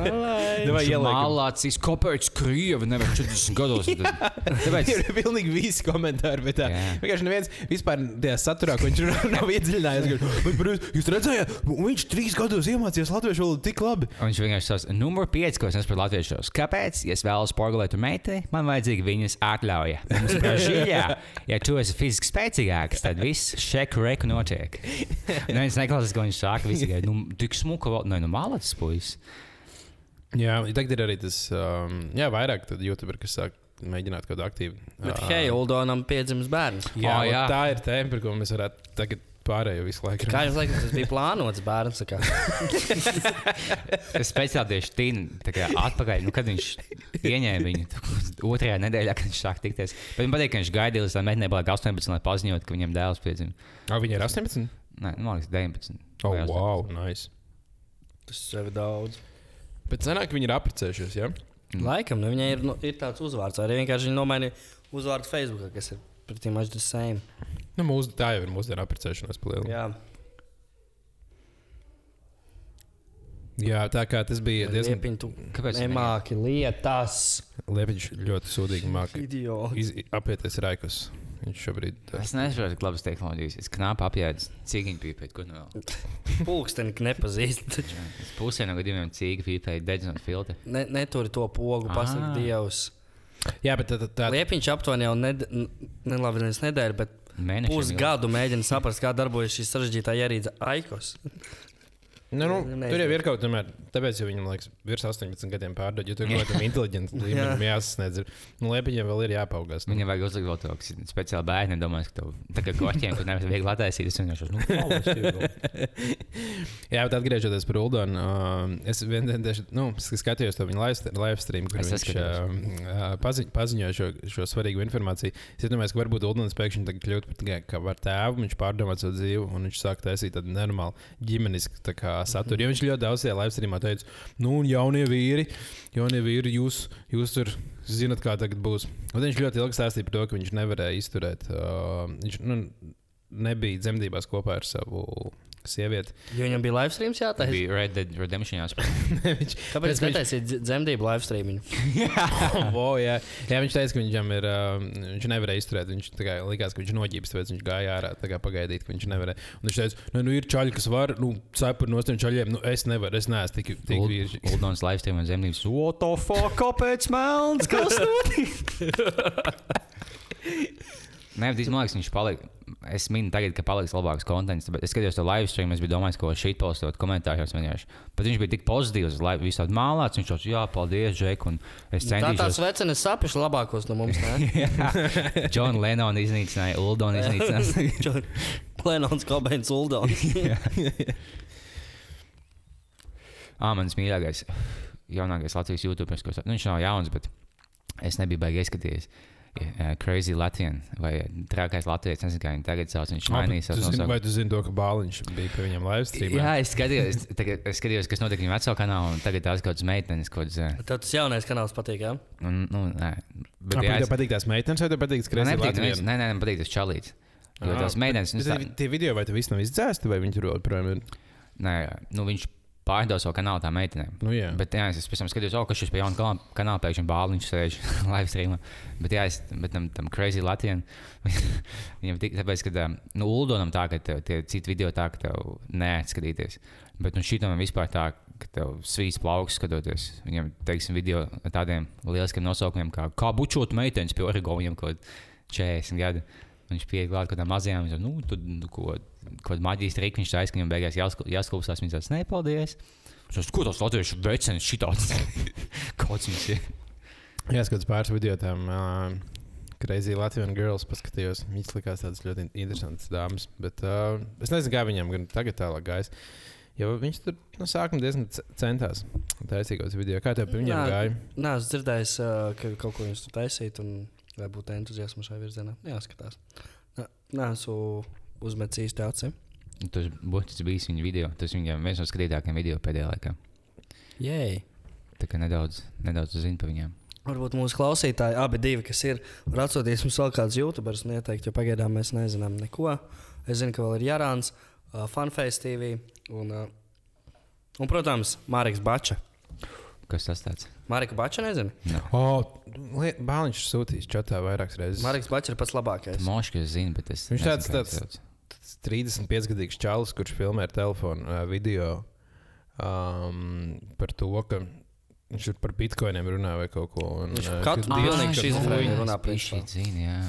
Vai? Malācis, kāpēc Krievi nevar 40 gados? Tāpēc, Ir pilnīgi visi komentāri, bet tā Jā. vienkārši neviens vispār tajā saturā, ko viņš runā, nav iedziļinājies. "Bet, Jūs redzējāt, viņš trīs gados iemācījās latviešu valodu tik labi. un viņš vienkārši sauc, numur 5, ko es nesaprotu latviešos. Kāpēc, ja es vēlos porgulēt ar meiteni, man vajadzīga viņas atļauja. Mums Brazīlijā, ja tu esi fiziski spēcīgāks, tad viss šek reku notiek. Neviens neklausās, ko viņš saka. Visi tikai, nu, tik smuka, vēl- nē, nu, malacis puisis. Jā, tagad ir arī tas, um, jā, vairāk tad YouTuber, kas sāk mēģināt kaut kādu aktīvu. Bet, ā, hei, Uldonam piedzimis bērns. jā, Ā, jā. tā ir tēma, par ko mēs varētu tagad pārējo visu laiku. Kā jums liekas, tas bija plānots bērns? Es speciāli tieši tīnu atpakaļ, nu, kad viņš ieņēma viņu otrajā nedēļā, kad viņš sāk tikties. Bet man patīk, ka viņš gaidīja līdz tam meitenei bija 18, lai paziņotu, ka viņam dēls piedzima. Viņa ir 18. Nē, man liekas, 19. Oh, vai 18. wow, nice. Tas ir daudz. Bet senāk viņi ir apprecējušies, jā? Mm. Laikam, nu, viņai ir, nu, ir tāds uzvārds. Arī vienkārši viņa nomainīja uzvārdu Facebook, kas ir pretī mačs the same. Nu, mūsu, tā jau ir mūsdienu apprecēšanās palielināšana. Jā, Jā, tā kā tas bija diezgan Liepiņ, tu Kāpēc? nemāki lietas. Liepiņš ļoti sūdīgi. Idioti. Apieties Raikus. Viņš šobrīd. Es nesaprotu, cik labas tehnoloģijas. Es knapi apjēdzu cīņu pīpēt, ko nu vēl. Pulksteni nepazīst. Es pusē no gadījumiem cīņu pīpēju dedzinot filtru. Ne, neturi to pogu, pasakot, Ah. Dievs. Jā, bet tā, tā Liepiņš aptuveni jau ned, ne, labi, nedēļu, bet Mēnešiem pusgadu mēģina saprast, kā darbojas šī sarežģītā ierīce Aikos. Nu, nu, Nezinu. tur jau ir kaut kas, tāpēc jau viņam liekas, virs 18 gadiem pārdod, jo tur kaut kādam inteliģentam līmenim jāsasniedz. Nu, Liepiņam vēl ir jāpaugās. Nu. Viņam vajag uzlikt to speciāli bērni. Domāju, ka tev tā kā goķiem, kur nevar viegli attaisīt. Es vienkārši nu. Jā, bet atgriežoties pie Uldona, uh, es vienkārši nu, skatījos to viņa live- live stream, kur Es viņš saskatījos. uh, pazi, paziņoja šo, šo svarīgu informāciju. Es domāju, ka varbūt Uldons pēkšņi tagad kļūt par tikai kā par tēvu, viņš pārdomā savu dzīvi un viņš sāk taisīt tādu normālu ģimenisku tā kā saturu. Jo viņš ļoti daudz tajā live streamā teica, nu, un jaunie vīri, jaunie vīri, jūs, jūs tur zinat, kā tagad būs. Un viņš ļoti ilgi stāstīja par to, ka viņš nevarēja izturēt. Uh, viņš nu, nebija dzemdībās kopā ar savu sievieti. Jo viņam bija live streams jātaisa. Bija Red Dead Redemption jāspēlē. viņš, Kāpēc Tāpēc viņš netaisīja dz- dzemdību live streamu? oh, jā. jā, viņš teica, ka viņam ir. Uh, viņš nevarēja izturēt. Viņš kā likās, ka viņš noģības, tāpēc viņš gāja ārā tā kā pagaidīt, ka viņš nevarēja. Un viņš teica, nu, nu ir čaļi, kas var, nu, cepuri no tiem čaļiem. Nu, es nevaru, es neesmu tik, tik vīri. Uldons live stream un zemnības. What the fuck? Kāpēc melns? Kas notiek? Nē, bet man liekas, viņš palika. Es minu, tagad, ka paliks labāks konteksts. Es skatījos to live stream, es domājis, ko šī postot komentāros. Bet viņš bija tik pozitīvs, lai visu tādu mālāts. Viņš teica, jā, paldies, Džek. Es Tā tās centīšos. vecenes sapiši labākos no mums. John Lennon iznīcināja, Uldon iznīcināja. Lenons, Kobeins, Uldons. Ah, mans mīļākais, jaunākais Latvijas YouTuberis, ko es nu, viņš nav jauns, bet es nebiju baigi ieskatījies. Uh, crazy Latvijas vai trakais Latvijas. Nezinu, kā viņi tagad sauc. Viņš mainīja Tu savu zini, vai tu zini to, ka Bāliņš bija pie viņam live streamā? Jā, es skatījos, tagad, es skatījos, kas notika viņu vecā kanālā, un tagad tās kaut kādas meitenes, kaut kādas. uh, Tev tas jaunais kanāls patīk, jā? Nu, nu, nē, bet Kāpēc jā, tev es, patīk tās meitenes, vai tev patīk tas nepatīk, neviens- nē, nē, man patīk tas čalīts. Jo Ah, tās meitenes, nu, tā, Tie video vai tu viss nav izdzēsti, vai viņi tur joprojām ir? nē, nu, viņš pārdod savu kanālu tām meitenēm. Nu, jā. Bet, jā, es pēc tam skatījos, oh, ka šis pie jauna kanāla, pēkšņi bāliņš sēž live streamā. Bet, jā, es, bet tam, tam crazy Latvijam, viņam tik, tāpēc, ka, um, nu, Uldonam tā, ka tev, tie citi video tā, ka tev neatskatīties. Bet, nu, šitam vispār tā, ka tev svīs plauks skatoties. Viņam, teiksim, video ar tādiem lieliskiem nosaukumiem, kā, kā bučot meitenes pie Origo, viņam kaut kādā 40 gadu. Viņš pieeja klāt kaut kādām mazajām, viņš nu, tur ko, ko maģijas triku viņš taisa, ka viņam beigās jāsklūpstās. Viņš teica, nē, paldies. Viņš teica, ko tas latviešu vecenis šitāds? Kāds viņš ir? Jā, skatās pāris video tam. Uh... Crazy Latvijas girls paskatījos. Viņas likās tādas ļoti interesantas dāmas. Bet uh, es nezinu, kā viņam gan tagad tālāk gājas. Jo viņš tur no sākuma diezgan centās taisīt video. Kā tev pie viņiem Nā. gāja? Nē, es dzirdēju, uh, ka kaut ko jūs tur taisīt, un vai būtu entuziasma šajā virzienā. Jāskatās. Nē esmu uzmetis īsti acīm. Tas būtu bijis viņa video. Tas viņam viens no skatītākajiem video pēdējā laikā. Jēj! Tā kā nedaudz, nedaudz zinu par viņiem. Varbūt mūsu klausītāji, abi divi, kas ir, var atsūtīt mums vēl kādus YouTuberus un ieteikt, jo pagaidām mēs nezinām neko. Es zinu, ka vēl ir Jārāns, uh, Funface TV un, uh, un, protams, Mārcis Bača. Kas tas tāds? Mārika Bača nezinu. O, Bāliņš sūtīs čatā vairākas reizes. Mārcis Bača ir pats labākais. Mošs, es zinu, bet es. Viņš nezinu, tāds- tāds- sauc. 35 gadīgs čalis, kurš filmē ar telefonu video um, par to, ka viņš tur par bitkoiniem runā vai kaut ko. Un, Viņš uh, katru ka dienu jā, runā es priekšā. bišķīt zinu, jā.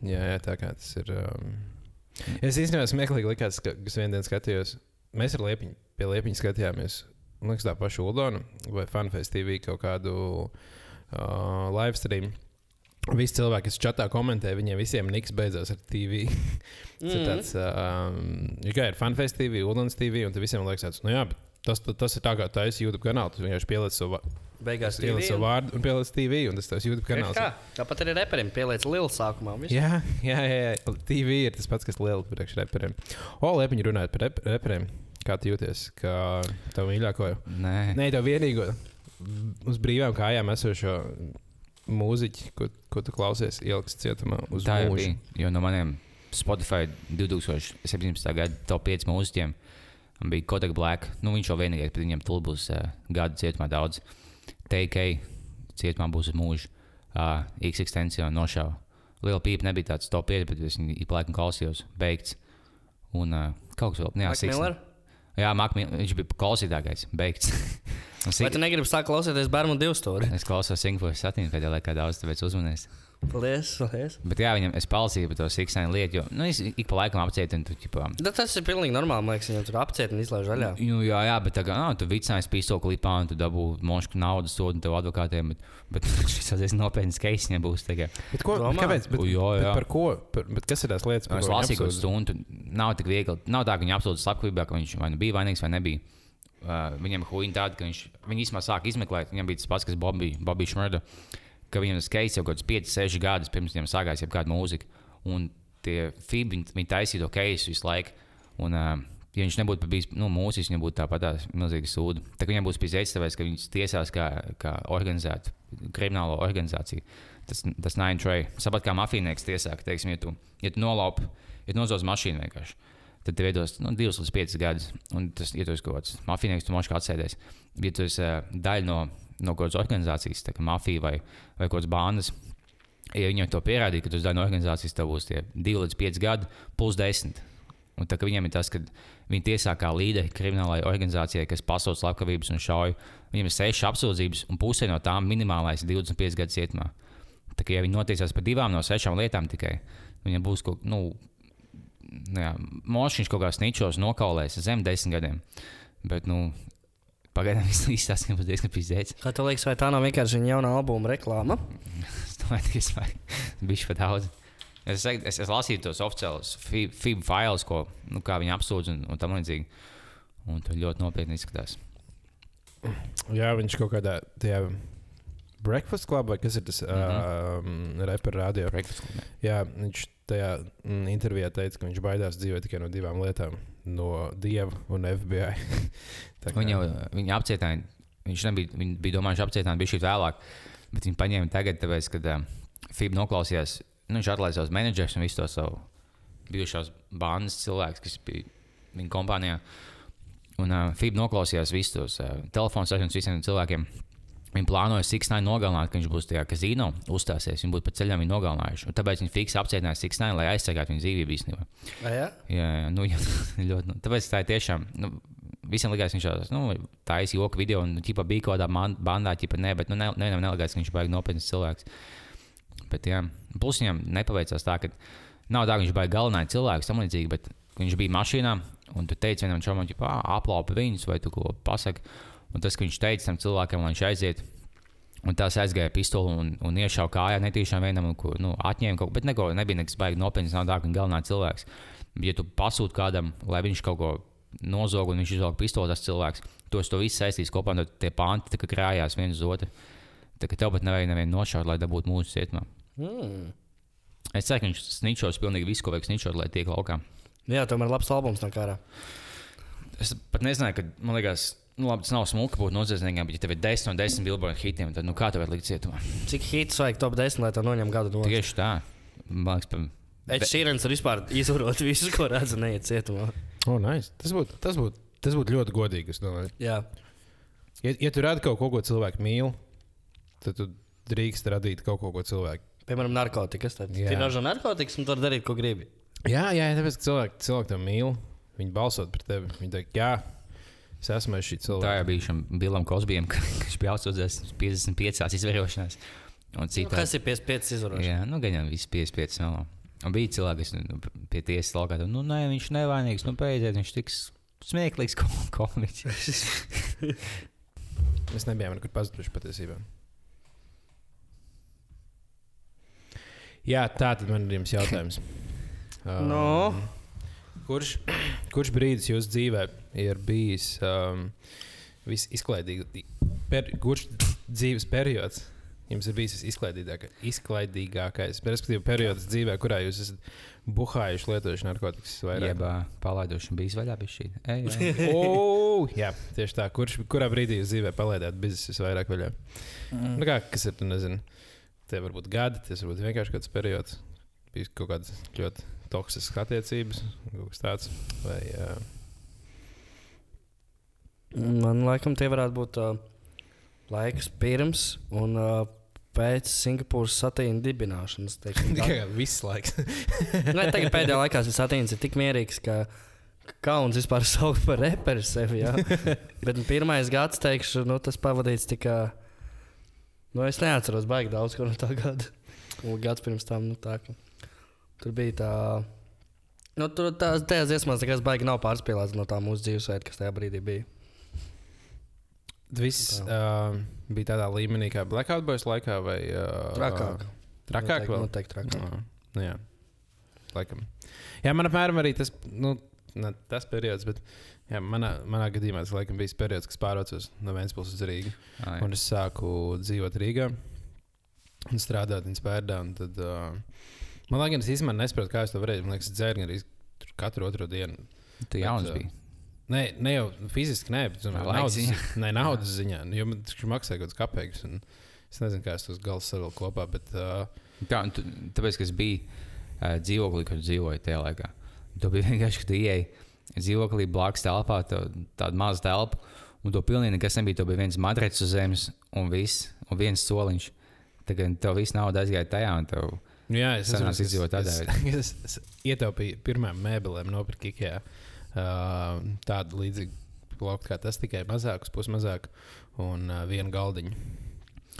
Jā, jā, tā kā tas ir. Um... Es īstenībā smieklīgi likās, ka es vienā dienā skatījos, mēs ar Liepiņu, pie Liepiņa skatījāmies, man liekas, tā paša Uldona vai Funfest TV kaut kādu uh, live stream. Visi cilvēki, kas čatā komentē, viņiem visiem niks beidzās ar TV. Tas ir tāds, um, kā ir Funfest TV, Uldons TV, un visiem liekas, tāds, nu jā, bet tas, tas ir tā kā taisa YouTube kanāls. Tu vienkārši pieliec savu, va- Beigās pieliec savu vārdu un pieliec TV, un tas ir YouTube kanāls. Kā? Tāpat arī reperim pieliec lielu sākumā. un viss. Jā, jā, jā, jā. TV ir tas pats, kas liela priekš reperiem. O, Liepiņa runājot par rep reperiem. Kā tu jūties? Kā tev mīļāko? Nē, Nē, tev vienīgo uz brīvām kājām esošo mūziķi, ko, ko tu klausies, ieliks cietumā uz tā mūžu. bija. Jo no maniem Spotify 2017. gada top 5 mūziķiem bija Kodak Black. Nu, viņš jau vienīgais, bet viņam tur būs uh, gadu cietumā daudz. TK cietumā būs uz mūžu. Uh, X-Extensija nošāva. Liela pīpa nebija tāds top 5, bet es viņu laikam klausījos. Beigts. Un uh, kaut kas vēl. Nu, Jā. Miller? Jā, Miller, viņš bija klausītākais. Beigts. Vai tu negribi sākt klausīties bērnu divu stūri? Es klausos Singapūras satīnu pēdējā laikā daudz, tāpēc uzmanīgs. Paldies, paldies. Bet jā, viņam es palasīju par to siksēnu lietu, jo nu, es ik pa laikam apcietinu, tu ķipā. Da, tas ir pilnīgi normāli. Man liekas, viņam tur apciet un izlaiž vaļā. Nu, jā, jā, bet tā kā nā, tu vicinājies pīstoku klipā un tu dabū monšku naudas sodu un tev advokātiem. Bet, bet šis ir nopietns case, nebūs tagad. Bet ko, Domā? kāpēc? Bet, U, jā, bet par ko? Par, bet kas ir tās lietas, Es ko viņi lasīju kaut stundu, nav tik viegli. Nav tā, ka viņi apsūdz slepkavībā, ka viņš vai nu bija vainīgs vai nebija. Uh, viņam huīna tāda, ka viņš, viņi īstenībā sāk izmeklēt, viņam bija tas pats, kas Bobija Bobby Šmurda, ka viņam tas case jau kaut kāds 5, 6 gadus pirms viņam sākās jau kāda mūzika. Un tie FIB, viņi, viņi taisīja to case visu laiku. Un, uh, ja viņš nebūtu bijis nu, mūziķis, viņam būtu tāpat milzīga sūda. Tā kā viņam būs aizstāvējis, ka viņš tiesās kā, kā organizētu kriminālo organizāciju. Tas, tas Nine Tray. Sapat kā mafijnieks tiesā, ka, teiksim, ja tu, ja tu nolaupi, ja tu nozoz mašīnu vienkārši. Tad tev iedos nu, 2 līdz 5 gadus. Un tas, ja tu esi kaut kāds mafijnieks, tu moškā atsēdies. Ja tu esi uh, daļa no, no kādas organizācijas, tā kā mafija vai, vai kādas bandas, ja viņiem to pierādīja, ka tu daļa no organizācijas, tev būs tie 2 līdz 5 gadi plus 10. Un tā viņiem ir tas, ka viņi tiesā kā līderi kriminālajai organizācijai, kas pasaules slepkavības un šauju, viņiem ir 6 apsūdzības, un pusē no tām minimālais ir 25 gadu cietumā. Tā kā ja viņi notiesās par divām no sešām lietām tikai, viņiem būs kaut kas, nu, nu mošiņš kaut kā sničos nokaulēs zem desmit gadiem. Bet, nu, pagaidām viss izstāsta, ka būs diezgan pizdēts. Kā tev liekas, vai tā nav vienkārši viņa jaunā albuma reklāma? Es domāju, ka tas bija pat daudz. Es, es, es, es lasīju tos oficiālus FIB failus, ko nu, kā viņi apsūdz un, un tam līdzīgi. Un tur ļoti nopietni izskatās. Jā, viņš kaut kādā tajā breakfast club vai kas ir tas mm. -hmm. uh, reper radio. Breakfast Club. Jā, viņš tajā mm, intervijā teica, ka viņš baidās dzīvot tikai no divām lietām - no dieva un FBI. Kā- Viņu jau viņa apcietināja. Viņš nebija, viņi bija domājuši apcietināt, bija šī vēlāk. Bet viņi paņēma tagad, tāpēc, kad uh, FIB noklausījās, nu, viņš atlaida savus menedžerus un visu to savu bijušās bandas cilvēkus, kas bija viņa kompānijā. Un uh, FIB noklausījās visus tos uh, telefonu sarunas visiem cilvēkiem. Viņi plānoja Siksnai nogalināt, ka viņš būs tajā kazino uzstāsies. Viņi būtu pa ceļam viņu nogalinājuši. Un tāpēc viņi fiksēja apcietināja Siksnai, lai aizsargātu viņa dzīvību īstenībā. Jā? Jā, jā, nu, jā, ļoti. Nu, tāpēc tā ir tiešām nu, visiem likās, viņš jau nu, taisīja joku video, un ķipa, bija kaut kādā man- bandā, ķipa, ne, bet nu, ne, nevienam nelikās, ka viņš baigi nopietns cilvēks. Bet, jā, plus viņam nepaveicās tā, ka nav tā, ka viņš baigi galināt cilvēkus tam līdzīgi, bet viņš bija mašīnā, un tu teici vienam čomam, ka aplaupi viņus, vai tu ko pasaki. Un tas, ka viņš teica tam cilvēkam, lai viņš aiziet, Un tās aizgāja pistoli un, un iešāva kājā netīšām vienam, un ko, nu, atņēma kaut ko, bet neko, nebija nekas baigi nopietns. Nav tā, ka galvenā cilvēks. Ja tu pasūti kādam, lai viņš kaut ko nozog un viņš izvelk pistoli, tas cilvēks, tos to visu saistīs kopā, un tie panti krājās viens uz otru. Tā kā tev pat nevajag nevienu nošaut, lai dabūtu mūsu cietumā. Mm. Es ceru, ka viņš sničos pilnīgi visu, ko vajag sničot, lai tiek laukā. Jā, tomēr labs albums no kārā. Es pat nezināju, ka, man liekas, nu, labi, tas nav smuki būt noziedzniekam, bet, ja tev ir 10 no 10 billboard hitiem, tad, nu, kā tev var likt cietumā? Cik hits vajag top 10, lai to noņemtu gada no Tieši tā. Liekas, pa, Ed Sheerans ir vispār izvarot visu, ko redz, un neiet cietumā. Oh, nice. Tas būtu tas būt, tas būt ļoti godīgi. Ja, ja tu redzi kaut ko, ko cilvēki mīl, tad tu drīkst radīt kaut ko, ko cilvēki. piemēram, narkotikas. Tad Jā. tu ražo narkotikas, un tu vari darīt, ko gribi. Jā, jā, tāpēc cilvēki, cilvēki tev mīl. Viņi balsot par tevi. Viņi teikt, jā, es esmu šī Tā cilvēka. jau bija šim Bilam Kosbijam, viņš bija apsūdzēts 55 izvarošanās. Un Nu, citā, kas ir 5 izvarošanas? jā, nu, gan jau viss 55 vēl. Un bija cilvēki, kas nu, pie tiesas laukā nu, nē, viņš nevainīgs, nu, beidziet, viņš tiks smieklīgs ko- komiķis. Mēs nebijām nekur pazuduši patiesībā. Jā, tā tad man ir jums jautājums. Um, No. Kurš, kurš brīdis jūsu dzīvē ir bijis um, visizklaidīgākais? Per, kurš dzīves periods jums ir bijis visizklaidīgākais? Izklaidīgākais, respektīvi, periods dzīvē, kurā jūs esat buhājuši, lietojuši narkotikas vairāk? Jeb ā, palaidošana bija vaļā pie šī. Ej, ej. Oh, jā, tieši tā. Kurš, kurā brīdī jūs dzīvē palaidāt biznesu visvairāk vaļā? Mm. Nu, kā, kas ir, tu nezini, tie var būt gadi, tas var būt vienkārši kāds periods. Bija kaut kādas ļoti toksiskas attiecības, kaut kas tāds. Vai, uh, Man liekas, tie varētu būt uh, laiks pirms un uh, pēc Singapūras satīna dibināšanas. tikai viss laiks. Nē, tagad pēdējā laikā šis satīns ir tik mierīgs, ka ka kauns vispār saukt par reperu sevi. Jā. Bet nu, pirmais gads, teikšu, nu, tas pavadīts tikai. Nu, es neatceros baigi daudz ko no tā gada. Gads pirms tam, nu, tā, ka tur bija tā. Nu, tur tā, tajās dziesmās nekas baigi nav pārspīlēts no tā mūsu dzīvesveida, kas tajā brīdī bija. Viss uh, bija tādā līmenī kā Blackout Boys laikā vai uh, Trakāk. Trakāk Noteikti- vēl? Noteikti trakāk. Jā, nu, jā. Laikam. Jā, man apmēram arī tas, nu, ne tas periods, bet jā, manā, manā gadījumā tas laikam bija periods, kas pārvācās no Vēncpils uz Rīgu. Ai, Un es sāku dzīvot Rīgā un strādāt Inspērdā. un Tad, uh, man liekas, es īstenībā nesaprotu, kā es to varēju. Man liekas, dzēru arī katru otro dienu. Tu jauns bet, uh, biji. Ne, ne jau fiziski, nē, bet Laika naudas, ziņā. ne, naudas ziņā. Nu, Jo man tas maksāja kaut kāds kapeiks. un Es nezinu, kā es tos galus savilku kopā. Bet, uh, Tā, tu, tāpēc, ka es biju uh, dzīvoklī, kur dzīvoju tajā laikā. Tu biji vienkārši, ka tu ieeji dzīvoklī blakus telpā, tā, tāda maza telpa, un to pilnīgi nekas nebija. Tur bija viens matracis uz zemes un, viss, un viens soliņš. Tagad tev viss nauda aizgāja tajā, un tev jā, es es- izdzīvot tādā es, es, es ietaupīju pirmām mēbelēm, nopirku IKEA. Uh, tādu līdzīgu plauku kā tas, tikai mazāks, pusmazāk un uh, vienu galdiņu.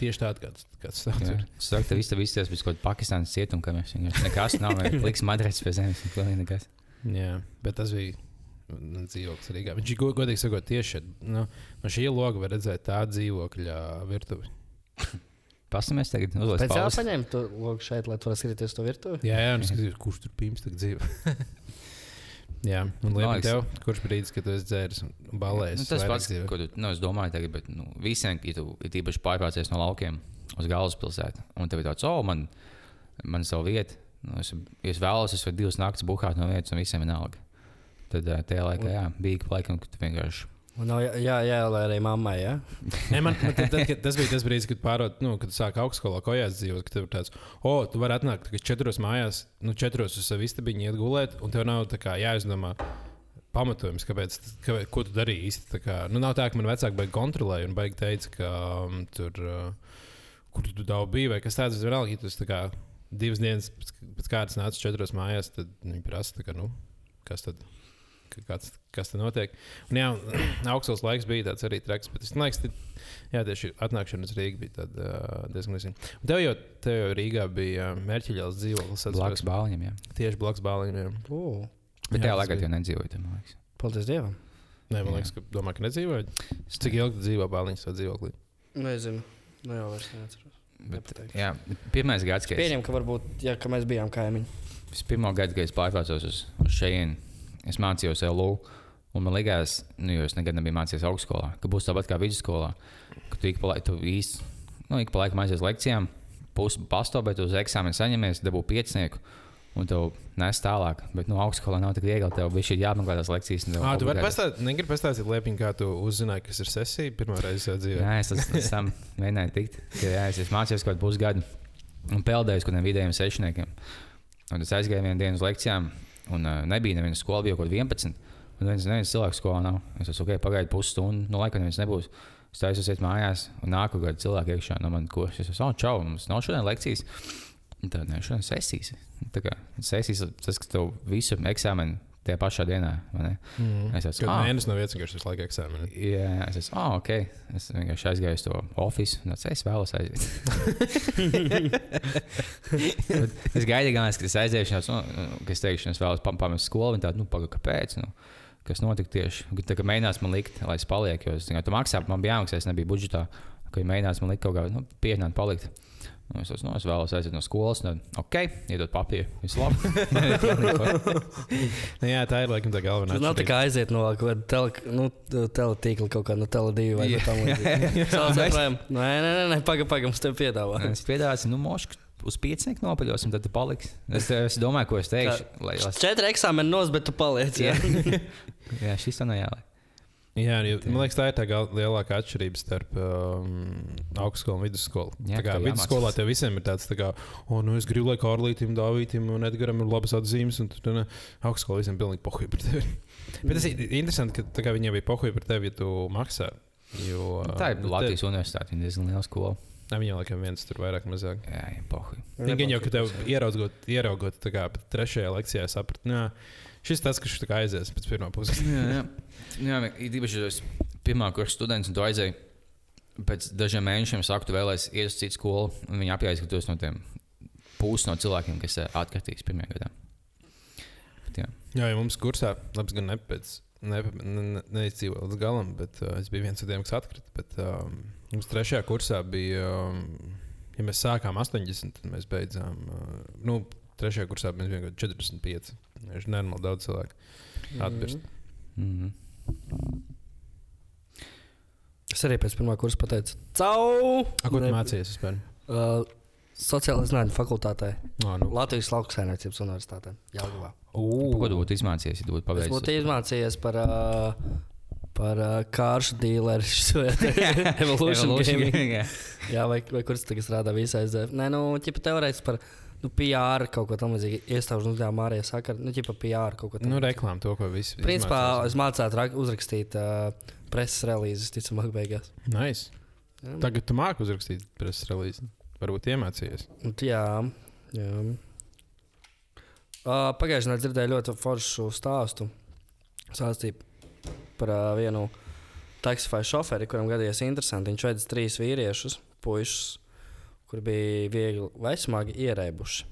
Tieši tādu kāds, kāds tāds Jā. ir. Es saku, tev viss tas pēc kaut kāda Pakistānas cietuma, ka mēs vienkārši nekas nav. Liks matracis pie zemes, pilnīgi nekas. Jā, bet tas bija nu, dzīvoklis Rīgā. Viņš ir go- godīgi sakot, tieši. Nu, no šī loga var redzēt tā dzīvokļa virtuvi. Pasamies tagad, uzliek Pēc tam pauzi. paņēmu to logu šeit, lai tu varētu skatīties to virtuvi. Jā, jā, un es skatos, kurš tur pīms tagad dzīvo. jā, un liekas, tev, kurš brīdis, kad tu esi dzēris un balējis? Nu, tas pats, dzīvē? ko tu, nu, es domāju, tagad, bet nu, visiem, ja tu ir īpaši pārvācies no laukiem uz galvaspilsētu, un tev ir tāds, oh, man, man ir sava vieta, nu, es, ja es vēlos, es varu divas naktas buhāt no vietas, un visiem ir vienalga. Tad tajā laikā, jā, bija laikam, kad tu vienkārši. Nav jā, jā, jā, lai arī mammai. Ja? Nē, man, man tad, tad, kad, tas bija tas brīdis, kad pārot, nu, kad sāk augstskolā kojās dzīvot, ka tev ir tāds, o, oh, tu vari atnākt četros mājās, nu, četros uz savu istabiņu iet gulēt, un tev nav tā kā jāizdomā pamatojums, kāpēc, kāpēc ko tu darīji īsti. Kā, nu, nav tā, ka man vecāki baigi kontrolēja un baigi teica, ka um, tur, uh, kur tu daudz biji, vai kas tāds - vienalga, ja tu kā divas dienas pēc, pēc kārtas nācis četros mājās, tad viņi prasa, kā, nu, kas tad? ka kāds, kas tur notiek. Un, jā, augsts laiks bija tāds arī traks, bet es domāju, ka jā, tieši atnākšana uz Rīgā bija tāda, uh, diezgan līdzīga. Tev jau, tev jau Rīgā bija uh, mērķiļās dzīvoklis. Blakus bāliņam, jā. Tieši blakus bāliņam. Uh, Bet Jā, tajā laikā jau liekas. paldies Dievam. Nē, man Jā. liekas, ka domā, ka nedzīvoju. Cik ilgi dzīvo bāliņas vai dzīvoklī? Nezinu. Nu, jau vairs neatceros. Bet, jā, pirmais gads, kad es, Pieņem, ka varbūt, ja, ka mēs bijām kaimiņi. es pirmo gadu, kad es pārvācos uz, uz šejienu, es mācījos LU. Un man liekas, nu, jo es nekad nebiju mācījies augstskolā, ka būs tāpat kā vidusskolā, ka tu ik pa laikam īsti, nu, ik pa laikam aizies lekcijām, pusi pastobēt uz eksāmenu saņemies, dabū piecinieku. Un tev nes tālāk, bet no augstskolā nav tik viegli. Tev bija šī jāapmeklē tās lekcijas. Ah, tu vari pastāstīt, negribu pastāstīt liepiņu, kā tu uzzināji, kas ir sesija pirmā reize savā dzīvē. Jā, es tas- tam mēģināju tikt. ka, Jā, es, mācījos kaut pusgadu un peldēju uz kādiem vidējiem sešniekiem. Un es aizgāju vienu dienu uz lekcijām, un uh, nebija nevienas skolas, bija kaut kāda 11. Un viens, neviens cilvēks skolā nav. Es esmu ok, pagaidu pusstundu, no laika neviens nebūs. Es taisos iet mājās, un nāku gadu cilvēku iekšā no manas kursa. Es esmu, oh, čau, mums nav šodien lekcijas. Tad ne, šodien sesijas. Tā kā sesijas, tas, ka tev visu eksāmenu tajā pašā dienā, vai ne? Mm. Es esmu, ah, mēnesis nav vienkārši visu laiku eksāmeni. Jā, es esmu, ah, ok. Es vienkārši aizgāju uz to oficiālu, un es vēlos aiziet. Es gaidīju, ka es aiziešu, nu, ka es teikšu, es vēlos pam pamest skolu. Viņa tāda, nu, pagaidi, kāpēc? Nu, kas notika tieši? Tā kā mēģinās man likt, lai es palieku, jo es tikai tu maksā, man bija jāmaksā, es nebiju budžetā. Kad mēģinās man likt kaut kā, nu, pieņemt, palikt. Nu, es, nu, es vēlos aiziet no skolas, tad, ok, iedod papīru. Viss labi. Nu, jā, tā ir laikam tā galvenā. Tas nav tā kā aiziet no kaut kāda tele, nu, teletīkla, kaut kā no tele2 vai no Jā. tam līdzīga. Nē, nē, nē, nē pagaidi, pagaidi, mums te piedāvā. es piedāvāju, nu, mošku. Uz pieciņu nopaļosim, tad tu paliksi. Es, es domāju, ko es teikšu. Lai, lai... Četri eksāmeni nos, bet tu paliec. Jā. Jā, šis tā nejāli. Jā, jo, man liekas, tā ir tā lielākā atšķirība starp um, augstskolu un vidusskolu. Jā, tā kā tev vidusskolā tev visiem ir tāds, tā kā, oh, nu es gribu, lai Kārlītam, Dāvītam un Edgaram ir labas atzīmes, un tu ne, augstskolā visiem pilnīgi pohuļ par tevi. Bet tas ir interesanti, ka viņiem bija pohuļ par tevi, ja tu maksā. Jo, Tā ir nu, Latvijas universitāte. Viņa ir diezgan liela skola. Viņam laikam viens tur vairāk mazāk. Jā, jā pohuļ. Viņa jau, ka tev ieraugot, ieraugot tā kā trešajā lekcijā saprat, nē, šis tas, kas kā aizies pēc pirmā pusgada. Jā, jā. jā īpaši, ja esi pirmā kursa students un tu aizēji. Pēc dažiem mēnešiem sāku, tu vēlēsies iet uz citu skolu, un viņi esi no tiem puses no cilvēkiem, kas eh, atkritīs pirmajā gadā. Bet, jā. Jā, jau mums kursā, labi, gan ne pēc. Ne, ne, ne, neizdzīvoju līdz galam, bet uh, es biju viens no tiem, kas atkrita. Bet um, mums trešajā kursā bija, um, ja mēs sākām 80, tad mēs beidzām. Uh, nu, trešajā kursā mēs bijām kaut kādi 45. Tas ir normāli daudz cilvēku atbildēt. Mm -hmm. Es arī pēc pirmā kursa pateicu, cau! Ko tu Ne- mācījies vispār? Uh, Sociālās zinātņu fakultātē, Oh, nu. Latvijas lauksaimniecības universitātē, Jālgavā. Ko tu būtu izmācījies, ja tu būtu Es pabeidzis? būtu izmācījies par, uh, par uh, kāršu dīleru, šo Evolution Gaming. jā. Vai, vai kurš tagad strādā visā aizdevumā? Nē, nu, ķipa teorētiski par nu, PR kaut ko tamlīdzīgu. Iestāžu uzņēmumā arī saka, nu, ķipa PR kaut ko Nu, tādu. reklāmu to, ko visi. Principā es rak- uzrakstīt uh, preses relīzes, ticamāk, beigās. Nice. Jā. Tagad tu māki uzrakstīt preses relīzi. Varbūt iemācījies. Nu, jā, jā. Uh, Pagājušajā nedēļā dzirdēju ļoti foršu stāstu. Stāstīja par uh, vienu taksifāju šoferi, kuram gadījās interesanti. Viņš veids trīs vīriešus, puišus, kuri bija viegli vai smagi ierēbuši.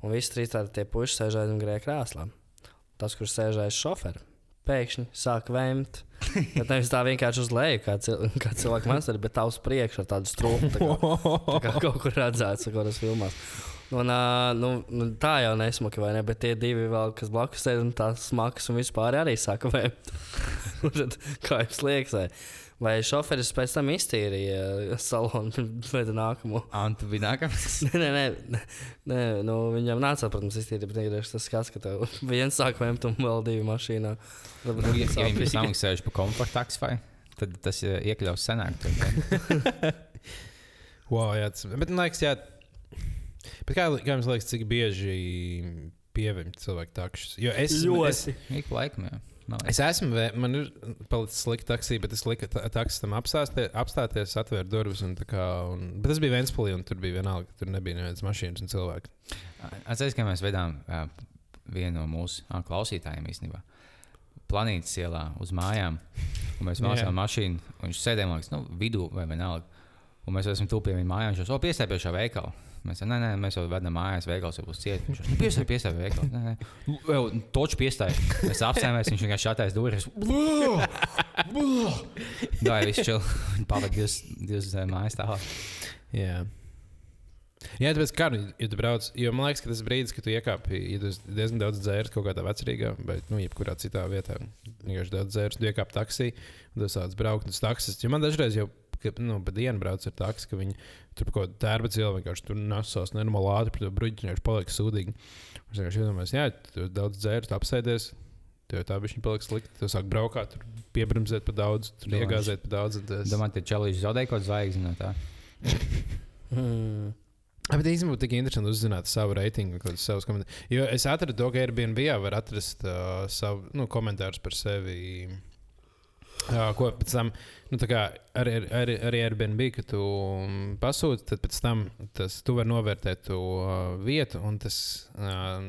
Un visi trīs tādi puiši sēž aiz grēka krēslā. Tas, kurš sēž aiz šoferi, pēkšņi sāk vēmt. Bet nevis tā vienkārši uz leju, kā, cil kā cilvēks mākslinieks, bet tā uz priekšu ar tādu strūmu. Tā kā, tā kā kaut kur redzēts, kaut kādas filmās. Un, uh, nu, tā jau nesmuka, vai ne? Bet tie divi vēl, kas blakus sēž, un tās smakas un vispār arī saka. Un tad, kā jums liekas, vai, vai šoferis pēc tam iztīrīja salonu vai nākamo? Antu bija nākamais. Nē, nē, nē, nē nu, viņam nāca, protams, iztīrīt, bet vienkārši tas skats, ka tev viens sāk vēmt un vēl divi mašīnā. Varbūt Nu, ja, ja viņi bija samaksājuši par komforta taksifai, tad tas iekļaus senāk. Wow, jā, tas, bet, man liekas, jā. Bet kā, kā jums liekas, cik bieži pievērt cilvēku takšus? Jo es, es, Ļoti. Ik pa laikam, jā. Es esmu, vē, man ir palicis slikta taksija, bet es liku ta- taksistam apstāties, atvērt durvis. Un, kā, un, bet tas bija Vēnspilī, un tur bija vienalga, tur nebija nevienas mašīnas un cilvēku. Atcerieties, ka mēs vedām uh, vienu no mūsu klausītājiem īstenībā. planītas ielā uz mājām. Un mēs mācījām mašīnu, un viņš sēdēja liekas, nu, vidū vai vienalga. Un mēs esam tuvu pie viņa mājām. Jau piestāja pie šā veikala. Mēs, nē, nē, mēs jau vedam mājās, veikals jau būs ciets. Viņš jau piestāja, piestāja pie veikala. Nē, nē, jau toču piestāja. Mēs apstājāmies, viņš vienkārši atais durvis. Jā, viss čil. Viņš pavadīja divas, divas eh, mājas tālāk. Jā. Jā, tāpēc kā, nu, ja tu brauc, jo man liekas, ka tas brīdis, kad tu iekāpi, ja tu diezgan daudz dzēris kaut kādā vecrīgā, vai, nu, jebkurā citā vietā, vienkārši daudz dzēris, tu iekāpi taksī, un tu sāc braukt uz taksis. Jo man dažreiz jau, ka, nu, pa dienu brauc ar taksi, ka viņi tur kaut kādā tērba cilvēku vienkārši tur nesās nenormāli ātri, par to bruģi vienkārši paliek sūdīgi. Es vienkārši iedomājos, jā, tu daudz dzēris, tu apsēdies, tev tā bija paliks slikti, tu sāk braukāt, tur piebremzēt pa daudz, tur Domāju, iegāzēt pa daudz. tas- Domāju, ka čelīši zaudēja kaut zvaigzni no tā. Mm. Bet īstenībā tik interesanti uzzināt savu reitingu, kādus savus komentārus. Jo es atradu to, ka Airbnb var atrast uh, savu nu, komentārus par sevi. Uh, ko pēc tam, nu, tā kā arī, arī, arī Airbnb, kad tu pasūti, tad pēc tam tas, tu vari novērtēt to uh, vietu, un tas uh,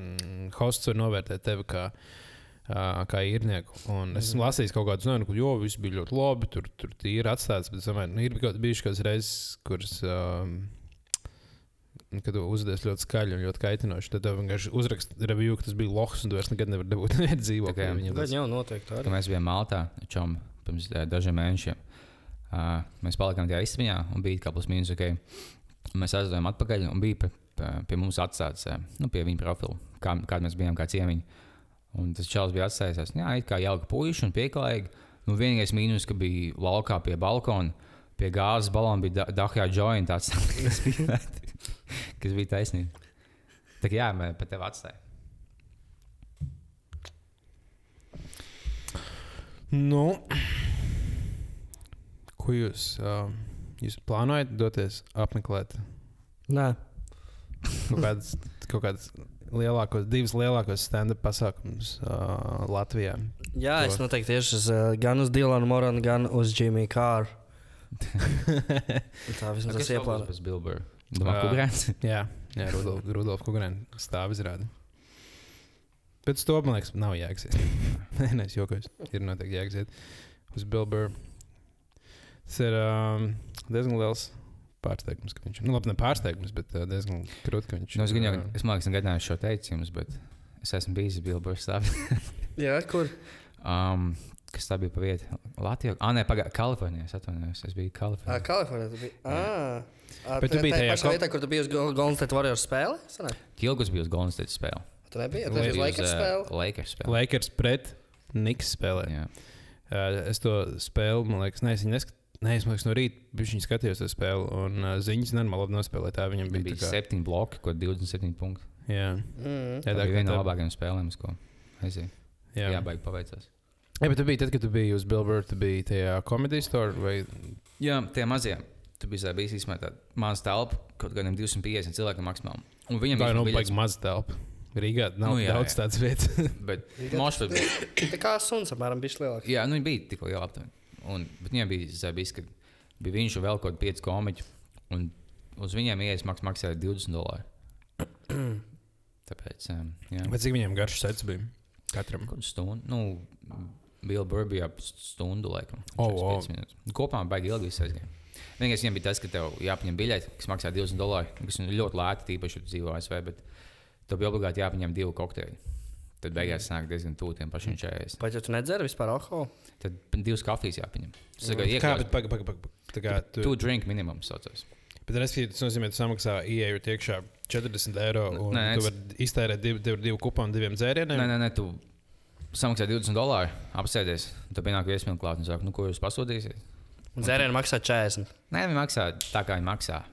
hosts var novērtēt tevi kā, uh, kā īrnieku. Un es esmu lasījis kaut kādus, nu, ka, jo, viss bija ļoti labi, tur, tur ir atstāts, bet es domāju, nu, ir kaut- bijušas kādas reizes, kuras. Um, kad uzvedies ļoti skaļi un ļoti kaitinoši, tad vienkārši uzraksta review, ka tas bija lohs, un tu vairs nekad nevari dabūt kā- dzīvokli. Viņam tas jau noteikti tā. Mēs bijām Maltā, čom, pirms eh, dažiem mēnešiem, uh, mēs palikām tajā izsmeļā un bija kā plus mīnus ok. Mēs aizgājām atpakaļ un bija pie, pie, mums atstāts, eh, nu, pie viņa profila, kā, kāda mēs bijām kā ciemiņi. Un tas čels bija atstājies, jā, it kā jauka puiša un pieklājīga. Nu, vienīgais mīnus, ka bija laukā pie balkona, pie gāzes balona bija da Dahjā joint tāds, kas bija, kas bija taisnība. Tā kā jā, mēs pat tevi atstājām. Nu, ko jūs, um, jūs plānojat doties apmeklēt? Nē, Kaut kādas, kaut kādas lielākos, divas lielākos stand-up pasākumus uh, Latvijā. jā, To. es noteikti tieši uz, uh, gan uz Dilanu Moranu, gan uz Jimmy Kāru. Tā vismaz tas ieplāno. Tas bija Bilbers. Domā. Kugrēns. Jā, jā Rudolf, Rudolf Kungrēna stāv izrādi. Pēc to, man liekas, nav jēgas. iet. Nē, nē, es jokoju. Ir noteikti jēgas iet uz Bilburu. Tas ir um, diezgan liels pārsteigums, ka viņš ir. Nu, labi, ne pārsteigums, bet uh, diezgan krūti, ka viņš Nu, es, gan jau, ā, es domāju, ka es negaidīju šo teicienu, bet es esmu bijis Bilbers. stāvā. Jā, kur? Um, kas tā bija pa vietu? Latvijā. Ah, nē, pagaidā. Kalifornijā. Es atvainojos. Es biju Ah, Kalifornijā. Kalifornijā. tu biji. Ah. Bet tu biji tajā pašā vietā, kur tu biji uz Gol- Golden State Warriors sanāk? Ilgus bija uz Golden State spēle. Tu nebiji? Tu biji uz Lakers uh, spēli? Lakers spēle. Lakers pret Niks spēlē. Jā. Uh, es to spēli, man liekas, ne, es viņu neskat... Nē, es domāju, no rīta viņš skatījos to spēli, un uh, ziņas nenormāli labi nospēlēja. Tā viņam Bija, bija. tā kā- septiņi bloki, ko 27 punkti. Jā, Mm. jā, Tā tā bija viena no tā- labākajām spēlēm, ko aizēju. Jā, Jā, baigi paveicās. jā, bet tu biji tad, kad tu biji uz Billboard, tu biji tajā komēdijas store vai Jā, tie mazie. Tu biji zā- bijis īstenībā tāda maza telpa, kaut kādiem 250 cilvēkiem maksimāli. Un viņam Tā bija nu biļets, baigi maz telpa. Rīgā nav Nu, jā, daudz jā. tādas vietas. Bet Mošs bija. Tā kā suns, apmēram, bija lielāks. Jā, nu, viņi bija tik liela aptuveni. Un, bet viņiem bija zēbis, ka bija viņš un vēl kaut kādi pieci komiķi. Un uz viņiem ielas maks maksāja 20 dolāru. Tāpēc, um, jā. Bet cik viņiem garš sets bija? Katram. Kaut stundu. Nu, Bill Burr bija ap stundu, laikam. O, 45 o. minūtes. Kopā baigi ilgi aizgāja. Vienīgais viņam bija tas, ka tev jāpaņem biļete, kas maksā 20 dolāru, kas ir ļoti lēti, tīpaši, dzīvo ASV, bet tev bija obligāti jāpaņem divi kokteļi. Tad beigās nāk diezgan tuvu tiem pašiem 40. Pat ja tu nedzer vispār alkoholu, Tad divas kafijas jāpaņem. Tas ir Kā, iekļauts. bet, paga, paga, paga. Tā kā tu, Two drink minimums saucās. bet respektīvi, tas nozīmē, ka tu samaksā ieeju iekšā 40 eiro un Nē, tu es- vari iztērēt divu, divu, divu kuponu diviem dzērieniem. Nē, nē, nē, tu samaksā 20 dolāru, apsēdies. Tad pienāk viesmīlīgi klāt un saka, nu, ko jūs pasūtīsiet? un dzērienu maksā 40. Nē, viņi maksā tā, kā viņi maksā.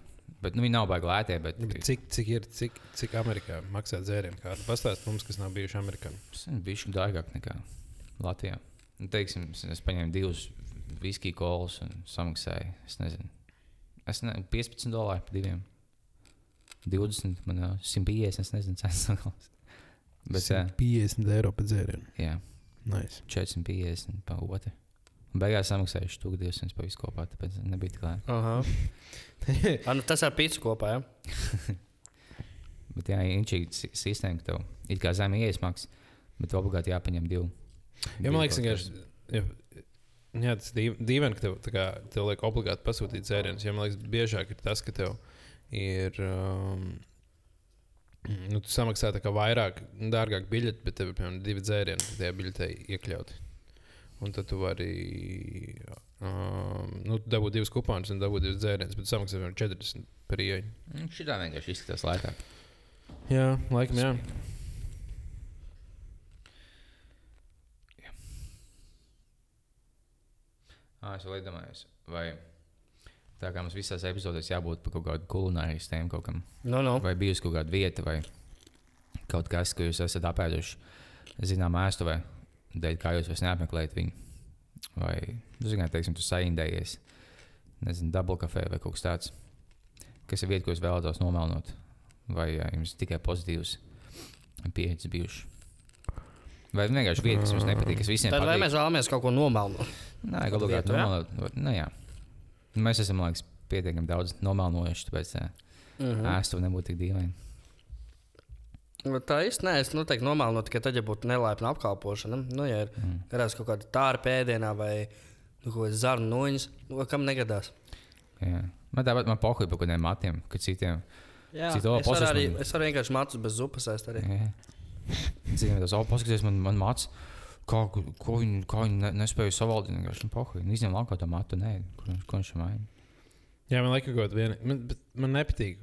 Bet nu, viņi nav baigi lētie. Bet, Bet Cik, cik ir, cik, cik Amerikā maksā dzērienu kārtu? Pastāst mums, kas nav bijuši Amerikā. Tas ir bijis dārgāk nekā Latvijā. Nu, teiksim, es, paņēmu divus viskiju kolus un samaksāju. Es nezinu, es ne, 15 dolāru par diviem. 20, man jau 150, es nezinu, cenas. Bet, jā, 50 eiro par dzērienu. jā, Nice. 450 par otru. Beigās samaksāju 1200 par visu kopā, tāpēc nebija tik lēti. Aha. Nu, tas ar pīci kopā. Ja? Bet jā, inčīga si- sistēma, ka tev ir kā zem iesmaks, bet obligāti jāpaņem divi. Ja, man liekas, vienkārši. Ja, jā, tas ir dīvaini, ka tev, kā, tev liek obligāti pasūtīt dzērienus. Ja, man liekas, biežāk ir tas, ka tev ir. Um, Nu, tu samaksā vairāk, dārgāk biļeti, bet tev ir piemēram divi dzērieni, kas tajā biļetē iekļauti. Un tad tu vari um, nu, dabūt divus kuponus un dabūt divus dzērienus, bet samaksā piemēram 40 par ieeju. Šī tā vienkārši izskatās lētāk. Jā, laikam, jā. Ah, es vēl iedomājos, vai tā kā mums visās epizodēs jābūt par kaut kādu kulinārijas tēmu, kaut kam, Nu, nu. vai bijusi kaut kāda vieta, vai kaut kas, ko jūs esat apēduši, zinām, ēstuvē, dēļ kā jūs vairs neapmeklējat viņu. Vai, nu, zināt, teiksim, tu saindējies, nezinu, dubultkafē vai kaut kas tāds, kas ir vieta, ko jūs vēlatos nomelnot, vai jā, jums tikai pozitīvs pieredzes bijuši. Vai vienkārši vieta, kas jums nepatīk, kas visiem Tad vai patīk. mēs vēlamies kaut ko nomelnot? Nē, galā vietu, jā? nomelnot. Nu, jā. Mēs esam, liekas, pietiekami daudz nomelnojuši, tāpēc tā Mhm. ēstu nebūtu tik dīvaini. Nu, Tā īsti nē, es noteikti nomelnu tikai tad, ja būtu nelaipna apkalpošana. Nu, ja ir Mm. kaut kāda tāra pēdienā vai nu, kaut kādas zarnu noņas, nu, kam negadās. Jā. Man tāpat man pohuļ par kaut kādiem matiem, ka citiem. Jā, Cik to es varu arī, man- es varu vienkārši matus bez zupas ēst arī. Citiem tas, oh, paskaties, man, man mats. Kā, ko viņi, kā viņi ne, nespēja savaldīt? Vienkārši pohuļ. Nu, Izņem laukā to matu, nē, viņš- ko viņš maina. Jā, man liekas, ka kaut kāda. Man, man nepatīk.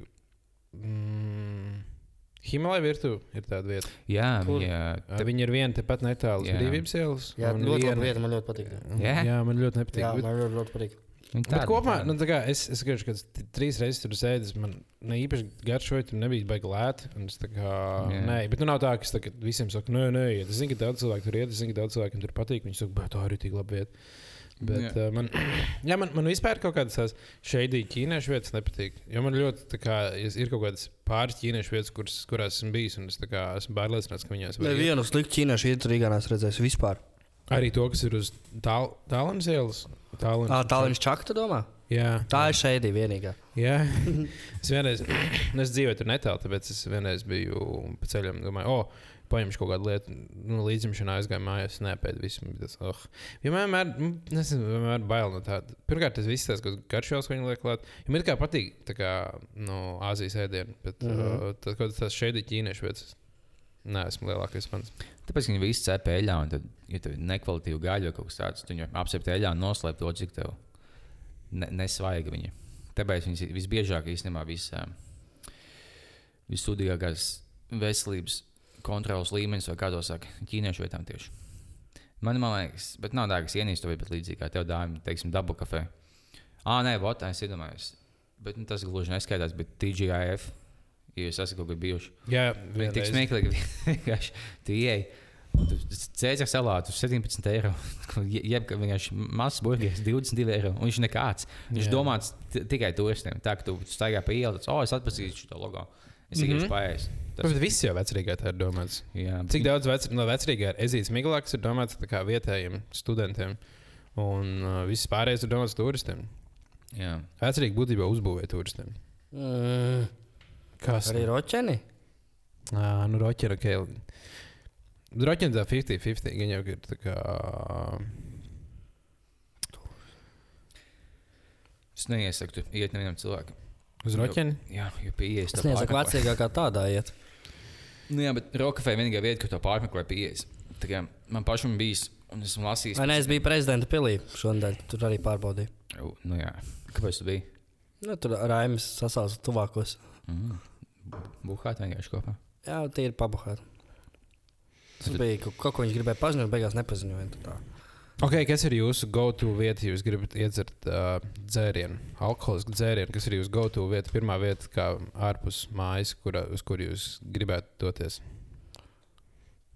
Mm, Himalaya virtuve ir tāda vieta. Jā, Kur? viņa. Tā viņa ir viena tepat netālu Jā. brīvības ielas. Jā, ļoti viena- vieta, man ļoti patīk. Jā? jā, man ļoti nepatīk. Jā, man ļoti, ļoti patīk. bet tāda- kopumā, nu, tā kā es, es skatos, ka trīs reizes tur sēdis, man ne īpaši garšoja, tur nebija es tā Kā, Jā. nē, bet nu nav tā, ka es tā, visiem saku, nē, nē, iet. es zinu, ka daudz cilvēku tur iet, es zinu, ka daudz cilvēkiem tur patīk. Viņi saka, bet tā arī tik labi vieta. Bet, Jā. uh, man, jā, man, man vispār kaut kādas tās šeit ķīniešu vietas nepatīk. Jo man ļoti, tā kā, es- ir kaut kādas pāris ķīniešu vietas, kuras, kurās esmu bijis, un es tā kā, esmu pārliecināts, ka viņās var iet. Nevienu sliktu ķīniešu ietu Rīgā neesmu redzējis vispār. Arī to, kas ir uz tāl, tālruņa ielas. Tālruņa- Ah, tā viņš čakta domā? Jā, Tā ir šeit vienīgā. Jā, es vienreiz, nu, es dzīvoju tur netālu, tāpēc es vienreiz biju pa ceļam, domāju, o, paņemšu kaut kādu lietu, nu, līdzimšanā aizgāju mājās, nepēdu visu. Tas, oh. Vienmēr, nu, nezinu, vienmēr bail no tāda. Pirmkārt, tas viss tas, kas garšos, ko viņi liek klāt. Man it kā patīk, tā kā, no Āzijas ēdienu, bet mm. -hmm. uh, tas, kaut tas šeit ir ķīniešu vietas. Nē, esmu lielākais fans. Tāpēc viņi visi cep eļļā, un tad, ja tev ir nekvalitīva gaļa vai kaut kas tāds, tad viņi apsept eļļā un noslēp to, cik tev ne, nesvaiga viņa. Tāpēc viņas ir visbiežāk īstenībā visā vissūdīgākās veselības kontrolas līmenis, vai kā to saka, ķīniešu vietām tieši. Man, man liekas, bet nav ka es to vietu, bet līdzīgi kā tev dāvā, teiksim, dabu kafē. Ah, nē, votā es iedomājos. Bet nu, tas gluži neskaidrs, bet TGIF, ja jūs esat kaut kur bijuši. Jā, Viņi tik smieklīgi vienkārši tu ieej. Cēlies salātu 17 eiro. Je- Jeb kā vienkārši mazs burgeris, 22 eiro. Un viņš nekāds. Viņš Jā. domāts tikai turistiem. Tā kā tu staigā pa ielu, tad, oh, es atpazīstu šo logo. Es mm -hmm. paēju. Bet viss jau vecrīgā tā ir domāts. Jā, Cik daudz vec, no vecrīgā ir ezīts miglāks, ir domāts vietējiem studentiem. Un uh, viss pārējais ir domāts turistiem. Jā. Vecrīgi būtībā uzbūvēja turistiem. Mm, Kas? arī roķeni? Ā, nu, roķera, ok. Roķera tā 50-50. Viņa jau ir tā kā. Es neiesaku, tu iet nevienam cilvēkam. Uz roķeni? Jā, jo pieies. Es nezinu, kā vecākā tādā iet. Nu, jā, bet Rokafē vienīgā vieta, kur to pārmeklē kā man pašam bijis, un esmu lasījis. Vai ne, es biju prezidenta pilī šodien, tur arī pārbaudīju. U, Nu, jā. Kāpēc tu biji? Nu, tur Raimis sasauca tuvākos. Mm. Buhāt vienkārši kopā. Jā, tie ir pabuhāti. Tas bija kaut, kaut ko viņš gribēja paziņot, beigās nepaziņoja. Tad tā. Ok, kas ir jūsu go-to vieta, ja jūs gribat iedzert uh, dzērienu, alkoholisku dzērienu? Kas ir jūsu go-to vieta, pirmā vieta, kā ārpus mājas, kura, uz kur jūs gribētu doties?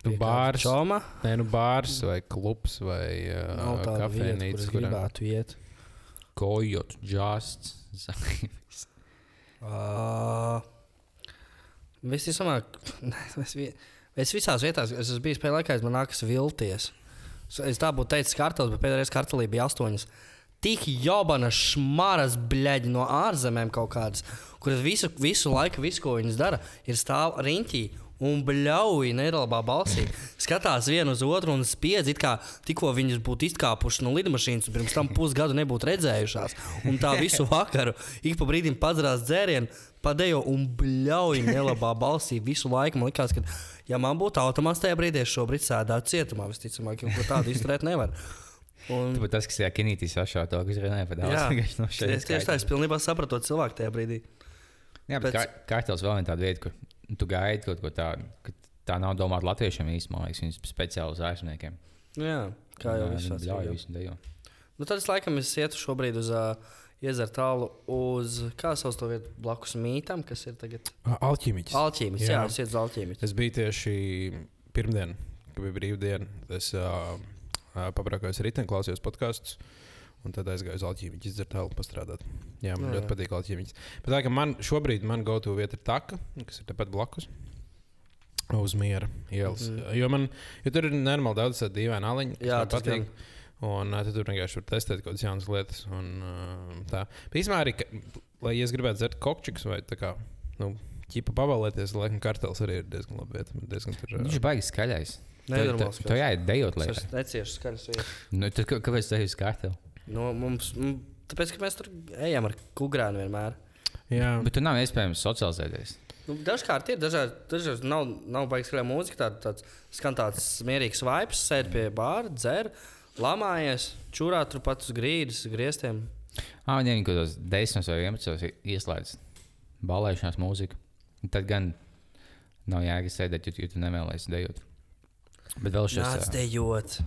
Nu, bārs, Čoma. nē, nu, bārs vai klubs vai uh, kur kafejnīca. es kurā- gribētu iet. Kojot, just. Uh, Visticamāk, es, vi- es visās vietās, es esmu bijis pēdējā laikā, man nākas vilties. Es- tā būtu teicis, kartels, bet pēdējā reizē kartelī bija astoņas. Tik jobana šmaras bļaģi no ārzemēm kaut kādas, kuras visu, visu laiku, visu, ko viņas dara, ir stāv riņķī. un bļauj nerabā balsī. Skatās vienu uz otru un spiedz, it kā tikko viņas būtu izkāpušas no lidmašīnas, un pirms tam pusgadu nebūtu redzējušās. Un tā visu vakaru ik pa brīdim padzerās dzērienu, padējo un bļauj nelabā balsī visu laiku. Man liekas, ka, ja man būtu automāts tajā brīdī, es šobrīd sēdētu cietumā, visticamāk, ko tādu izturēt nevar. Un, Tu tas, kas tajā kinītī sašauja to, kas runāja par daudz. jā, no tieši tā, es pilnībā sapratu to cilvēku tajā brīdī. Jā, bet Pēc- kā, kārtels vēl viena tāda vieta, kur tu gaidi kaut ko tādu, ka tā nav domāta latviešiem īstenībā, liekas, viņas speciāli uz ārzemniekiem. Jā, kā jau Ļauj jā. visu dejo. Nu, tad es laikam es ietu šobrīd uz uh, iezeru tālu uz, kā sauc to vietu, blakus mītam, kas ir tagad Alķīmiķis. Alķīmis. Jā, Jā. es ietu uz Alķīmis. Es biju tieši pirmdien, kad bija brīvdiena. Es uh, pabraukājos rītdien, klausījos podkāstus. Un tad aizgāju uz Alķīmiņu, izdzert tālu pastrādāt. Jā, man Jā, ļoti jā. patīk Alķīmiņš. Bet tā kā man šobrīd man go-to vieta ir taka, kas ir tepat blakus. Uz miera ielas. Mm. Jo, man, jo tur ir normāli daudz tādu dīvainu aliņu, kas Jā, tas patīk. Un tad tur vienkārši var testēt kaut kādas jaunas lietas. Un, tā. Īstenībā arī, ka, lai es gribētu dzert kokčiks vai tā kā, nu, ķipa pavēlēties, laikam kartels arī ir diezgan labi vieta. Diezgan tur, Viņš ir baigi skaļais. Nenormāls. Tu jāiet dejot, lai. Es neciešu skaļas vietas. Nu, tad kā- kāpēc tas ir kārtēl? Nu, mums, mm, tāpēc, ka mēs tur ejam ar kukurēnu vienmēr. Jā, Bet tu nav iespējams socializēties. Nu, dažkārt ir dažādi, dažkārt nav, nav baigts skaļā mūzika, tāda, tāds skan tāds mierīgs vibes, sēž pie bāra, dzer, lamājies, čurā tur pat uz grīdas, griestiem. Ah, viņiem kaut kādos 10 vai 11 ieslēdz balēšanās mūziku. Un Tad gan nav jēga sēdēt, jo, tu nevēlies dejot. Bet vēl šis, Nāc dejot.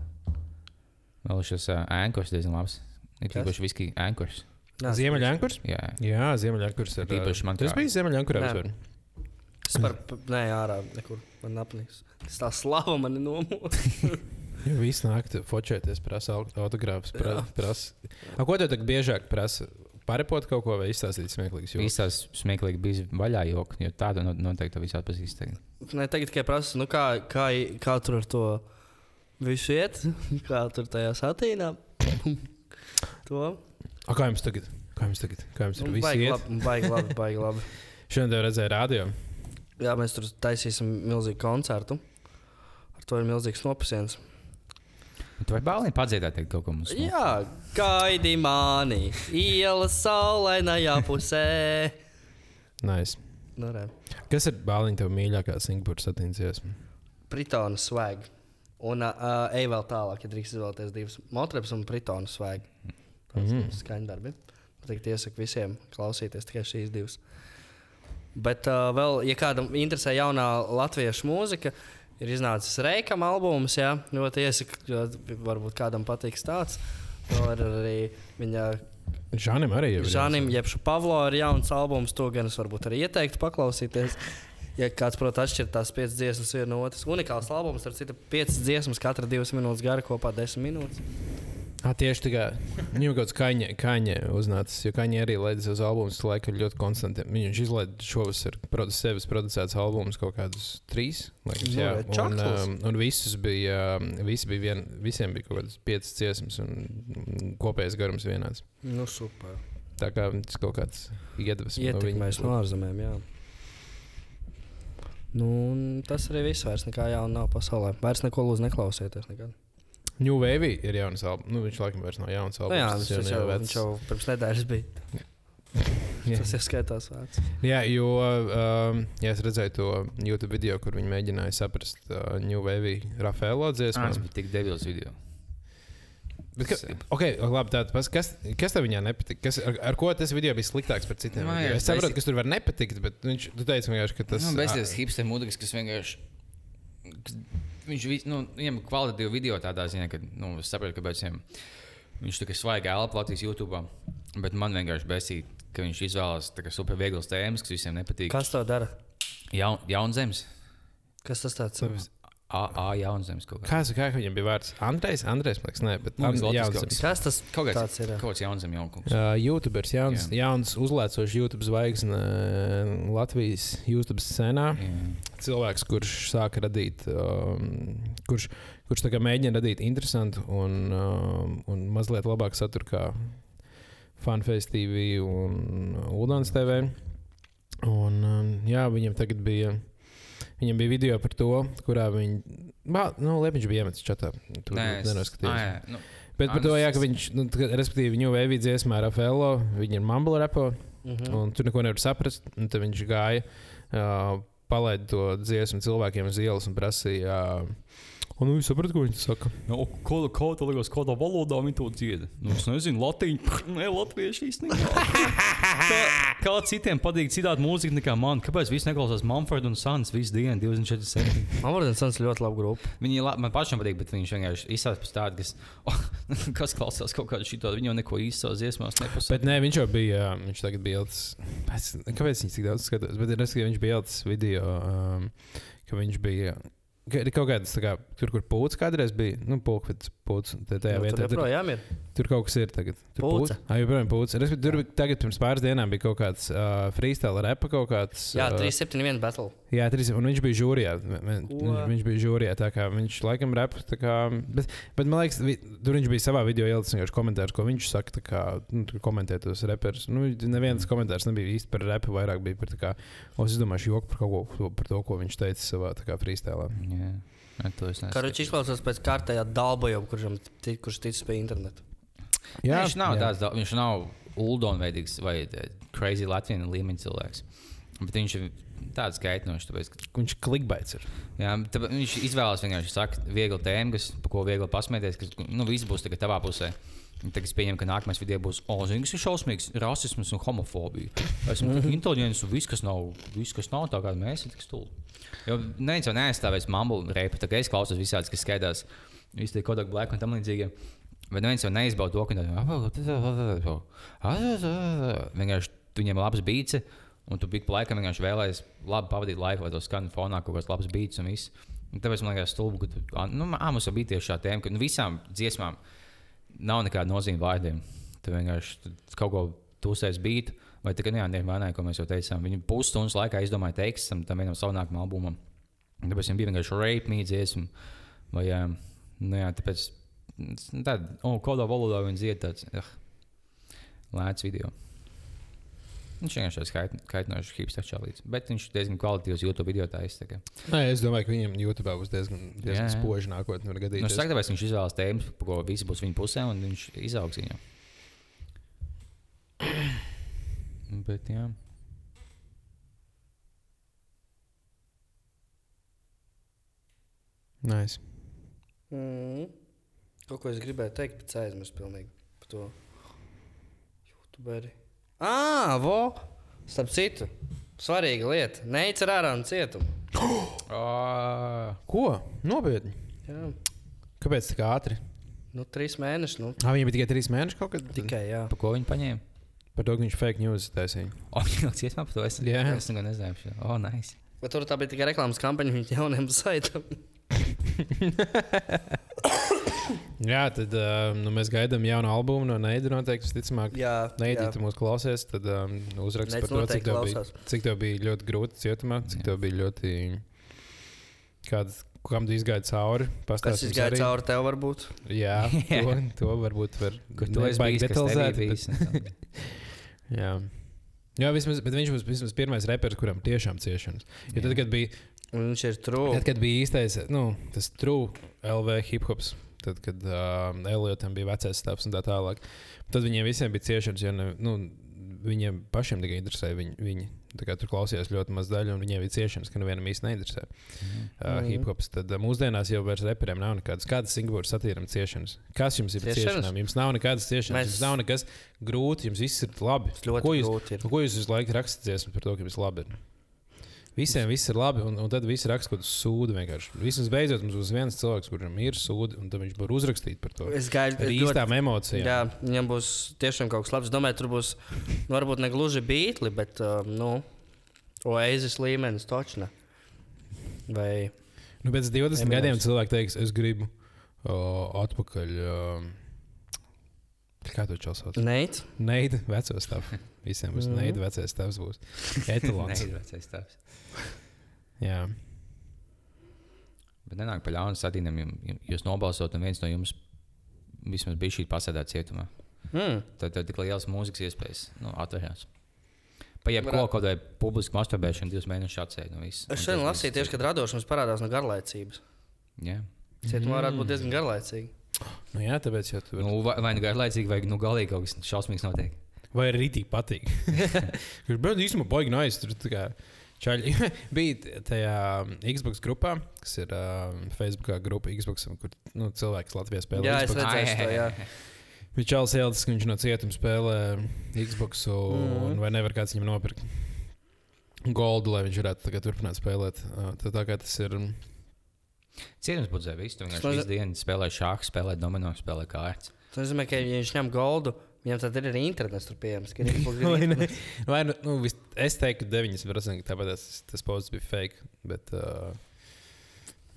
vēl šis uh, ēnkurs diezgan labs. Ir Kas? īpaši viski ēnkurs. Ziemeļankurs. Jā, Jā, Ziemeļankurs ir. Tīpaši man Tas bija Ziemeļankurā. Es par, pa- nē, ārā nekur. Man apnīks. Tas tā slava man nomūs. Jā, viss nāk, fočēties, prasa aut- autogrāfus. Pra, prasa. A, ko tev tagad biežāk prasa? Parepot kaut ko vai izstāstīt smieklīgus joks? Īstās smieklīgi bija vaļā joki, jo tādu no- noteikti visā pazīsti. tagad. Nē, tagad tikai prasa, nu kā, kā, kā tur ar to visu iet, kā tur tajā satīnā. to. A, kā jums tagad? Kā jums tagad? Kā jums ir Nu, viss baigi iet? labi, baigi labi, baigi labi. Šodien tev redzēju rādio. Jā, mēs tur taisīsim milzīgu koncertu. Ar to ir milzīgs nopasiens. Tu vari bāliņi padziedāt teikt kaut ko mums? Jā, gaidi mani, ielas saulainajā pusē. Nice. Nu, re. Kas ir bāliņa tev mīļākā Singapūras satīnsies? Pritona swag. Un uh, ej vēl tālāk, ja drīkst izvēlēties divas motrības un pritona swag. Tas Mhm. ir skaņdarbi. Tagad iesaku visiem klausīties tikai šīs divas. Bet uh, vēl, ja kādam interesē jaunā latviešu mūzika, ir iznācis Reikam albums, jā, ļoti iesaku, jo varbūt kādam patiks tāds. Vēl ir arī viņa Žanim arī ir. Žanim, jeb Pavlo ir jauns albums, to gan es varbūt arī ieteiktu paklausīties. Ja kāds, protams, atšķiras tās piecas dziesmas viena no otras, unikāls albums, ar citu piecas dziesmas, katra divas minūtes gara, kopā desmit minūtes. Ah, tieši tā viņam kaut kāds kaņa, uznācis, jo kaņa arī laidas uz albumus, laikam ļoti konstanti. Viņš izlaiž šovasar produ, sevis producēts albums kaut kādus trīs, laikam, Nu, jā. Un, um, un visus bija, um, visi bija vien, visiem bija kaut kādas piecas dziesmas un kopējais garums vienāds. Nu, super. Tā kā tas kaut kāds iedvesmas Ietekmēs no ārzemēm, jā. Nu, tas arī viss. Vairs nekā jauna nav pasaulē. Vairs neko lūdzu neklausieties. Nekad. New Wave ir jauns albums. Nu, viņš laikam vairs nav jauns Nu, albums. jā, tas jau jau, vecs. viņš jau pirms nedēļas bija. Jā. Tas ir skaitās vērts. Jā, jo um, jā, es redzēju to YouTube video, kur viņi mēģināja saprast uh, New Wave Rafaelo dziesmu. Tas bija tik debils video. Bet, ka, okay, labi, tātad, pas- kas, kas tev viņā nepatika? Kas, ar, ar ko tas video bija sliktāks par citiem? Nu, video? jā, es saprotu, kas tur var nepatikt, bet viņš, vienkārši, ka tas Tas nu, bezdievs hipster mūzikas, kas vienkārši. Viņš vis- nu, viņam ir kvalitatīva video tādā ziņā, ka nu, es saprotu, kāpēc viņam, viņš tā kā svaigi elpo Latvijas YouTube. Bet man vienkārši besīk, ka viņš izvēlas super vieglas tēmas, kas visiem nepatīk. Kas to dara? Jaun, jaunzemes. Kas tas tāds? AA jaunzemes kaut kā. Kāds kā viņam bija vārds? Andrejs, Andrejs, man liekas, ne, bet Man liekas, And- Latvijas Jauns kaut Zemes. Kas tas Kaut kāds tāds ir? Kaut kāds jaunzemes jaunums. Uh, YouTubers, jauns, Jā. jauns uzlēcošs YouTube zvaigzne uh, Latvijas YouTube scenā. Jā. cilvēks, kurš sāka radīt, um, kurš, kurš tā kā mēģina radīt interesantu un, um, un mazliet labāku saturu kā Funface TV un Udans TV. Un, um, jā, viņam tagad bija Viņam bija video par to, kurā viņi. Bā, nu, Lepiņš bija iemetis čatā. Tur. Ā, jā, nu, Bet par to, jā, ka viņš, nu, tā respektīvi, viņu veidīja dziesmā ar Rafaelo, viņa ir mumble repo, Mhm. un tur neko nevar saprast. Un tad viņš gāja, uh, palaida to dziesmu cilvēkiem uz ielas un prasīja, uh, un nu, jūs saprotat, ko viņš saka? Nu, ko, ko tā liekas, kādā valodā viņi to dzieda? Nu, es nezinu, latīņu, ne latviešu īstenībā. Kā, kā citiem patīk citādi mūzika nekā man? Kāpēc viss neklausās Mumford un Sons visu dienu, 24? Man liekas, tas ir ļoti labi grupa. Viņi la- man pašam patīk, bet viņš vienkārši izsaka pēc tāda, kas, oh, kas klausās kaut kādu šito. Viņi jau neko īsti savās dziesmās nepasaka. Bet nē, viņš jau bija, viņš tagad bija pēc, kāpēc viņš tik daudz skatās, bet respektīvi, viņš bija ielicis video, um, ka viņš bija. Ir kaut kāds, tā kā, tur, kur pūcis kādreiz bija. Nu, pūcis, pūcis. Tajā Nu, vietā. tur joprojām ir. tur kaut kas ir tagad. Tur Pūce. Ah, joprojām pūcis. Respektīvi, tur bija- tagad pirms pāris dienām bija kaut kāds uh, freestyle repa kaut kāds. Jā, uh, 371 battle. Jā, trīs, un viņš bija žūrijā. Viņš, viņš bija žūrijā. tā kā Viņš laikam rep. tā Kā, bet, bet man liekas, vi, tur viņš bija savā video ielicis vienkārši komentārus, ko viņš saka. tā Kā, nu, tur komentē tos reperus. Nu, neviens komentārs nebija īsti par repu, vairāk bija par, tā kā, o, es domāju, joku par, ko, par to, ko viņš teica savā. Jā, to Kā nezinu. viņš izklausās pēc kārtējā dalbojuma, kurš, kurš tic pie interneta. Jā, viņš nav tāds, da- viņš nav uldonveidīgs vai eh, crazy Latvijas līmeņa cilvēks. Bet viņš ir tāds kaitinošs, tāpēc, ka Viņš klikbaits ir. Jā, tāpēc viņš izvēlās vienkārši sakt, viegli tēmu, kas, par ko viegli pasmieties, ka nu, viss būs tagad tavā pusē. Tagad es pieņemu, ka nākamais video būs Ozīgs, ir šausmīgs rasisms un homofobija. Esmu inteliģents un viss, kas nav, viss, kas nav tā kā mēs, ir tik stulbi. Jo neviens jau neaizstāvēs mambu reipu, tā kā es klausos visādas, kas skaitās, visi tie Kodak Black un tam līdzīgi. Bet neviens jau neizbauda to, ka vienkārši viņiem ir labs beats, un tu biji laikam vienkārši vēlējies labi pavadīt laiku, lai to skan fonā kaut kāds labs beats un viss. Un tāpēc man liekas, stulbi, ka tu, nu, ā, mums jau bija tieši šā tēma, ka nu, visām dziesmām nav nekāda nozīme vārdiem. Tu vienkārši tu kaut ko tūsēs beat, vai tikai neandermānē, ko mēs jau teicām. Viņi pusstundas laikā izdomāja tekstam tam vienam savam nākamajam albumam. Un Tāpēc viņam bija vienkārši rape mīdzies. Vai, nu, jā, tāpēc tāda, oh, kādā valodā viņi dzied tāds, uh, lēts video. Viņš vienkārši tāds kait, kaitinošs hipster čalīts. Bet viņš diezgan kvalitīvs YouTube video taisa. Nē, es domāju, ka viņam YouTube būs diezgan, diezgan spoži nākotnē. var Nu, gadīties. es saku, tāpēc viņš izvēlas tēmas, par ko visi būs viņa pusē, un viņš izaugs viņu. Bet, jā. Nice. Mm. Kaut ko es gribēju teikt, bet aizmirsu pilnīgi par to. YouTuberi. Ah, vo! Starp citu, svarīga lieta. Neica ārā no cietuma. Oh, Ko? Nopietni. Jā, Kāpēc tik ātri? nu, trīs mēneši. Nu, Ah, viņam bija tikai trīs mēneši kaut kad. tikai, jā. par ko viņi paņēma? Par to, ka viņš fake news taisīja. O, viņš jau ciesmā par to. Es, Jā. es neko nezināju. O, oh, nice. Bet tur tā bija tikai reklāmas kampaņa viņa jauniem saitam. Jā, tad uh, nu, mēs gaidām jaunu albumu no Neida. Noteikti, visticamāk, Jā, Neida, ja jā. tu mūs klausies, tad um, uzrakst Neids par to, cik tev, bija, cik tev bija ļoti grūti cietumā, cik tev bija ļoti. Kāds, kam tu izgāji cauri? Kas Pastāstīsim izgāja arī. cauri tev, varbūt? Jā, to, to varbūt var kas detalizēti, bija bet-? Jā. Jā, vismaz, bet viņš būs vismaz pirmais reperis, kuram tiešām ciešanas. Jo tad, kad bija, Un Viņš ir true. tad, kad bija īstais, nu, tas true LV hip hops, tad, kad uh, Eliotam bija vecais stāvs un tā tālāk, tad viņiem visiem bija ciešanas, jo ne, nu, viņiem pašiem tikai interesēja viņi. viņi. Tur klausījās ļoti maz daļa, un viņiem bija ciešanas, ka nevienam īsti neinteresē. Uh, Mhm. hip hops. Tad uh, mūsdienās jau vairs reperiem nav nekādas. Kādas Singapūras satīram ciešanas? Kas jums ir Ciešanas? ciešanām? Jums nav nekādas ciešanas. Mēs-. Jums nav nekas grūti, jums viss ir labi. Ko jūs, ko jūs visu laiku rakstat dziesmu par to, ka jums labi ir? Visiem viss ir labi, un, un tad viss raksta kaut kādu sūdu. vienkārši. Vismaz beidzot mums būs viens cilvēks, kuram ir sūdi, un viņš var uzrakstīt par to. Es gaidu, Ar īstām emocijām. Jā, viņam būs tiešām kaut kas labs. Es domāju, tur būs nu, varbūt ne gluži beigli, bet uh, nu, oēzes līmenis točna. Vai Nu, pēc 20 Eminem. gadiem cilvēks teiks, es gribu o, atpakaļ. O, kā to čels sauc? neic? Neida veco stāvu. Visiem būs Mhm. neida vecais stāvs. Būs etalons. Nē, vecais stāvs. Jā. Bet nenāk pa ļaunu satīnam, jūs nobalsot, un viens no jums vismaz bija šī pasēdēt cietumā. Mm. Tad tev tik liels mūzikas iespējas nu, atvērās. Pa jebko kaut vai publisku masturbēšanu divus mēnešus no visas. Es šodien lasīju tieši, kad radošums parādās no garlaicības. Jā. Cietumā varētu būt diezgan garlaicīgi. Nu, jā, tāpēc jau tur Nu, vai, vai nu garlaicīgi, vai nu galīgi kaut kas šausmīgs notiek. Vai arī rītīgi patīk. Bija īstenībā baigi nice. Tur čaļi bija tajā Xbox grupā, kas ir uh, Facebook grupa Xbox, kur nu, cilvēks Latvijā spēlē. Jā, es Xbox. redzēju to, jā. Viņš čāls ielas, ka viņš no cietuma spēlē Xbox, un Mhm. vai nevar kāds viņam nopirkt goldu, lai viņš varētu tagad turpināt spēlēt. Uh, tā, tā kā tas ir. um, Cietums būtu zēvis. Tas vienkārši visu dienu spēlē šāhu, spēlē domino, spēlē kārtas. Tas nozīmē, ka, ja viņš ņem goldu, viņam tad ir arī internets tur pieejams. Vai ne? Vai, nu, nu, vis, es teiktu, ka 9%, ka tāpēc tas, tas posts bija fake. Bet, uh,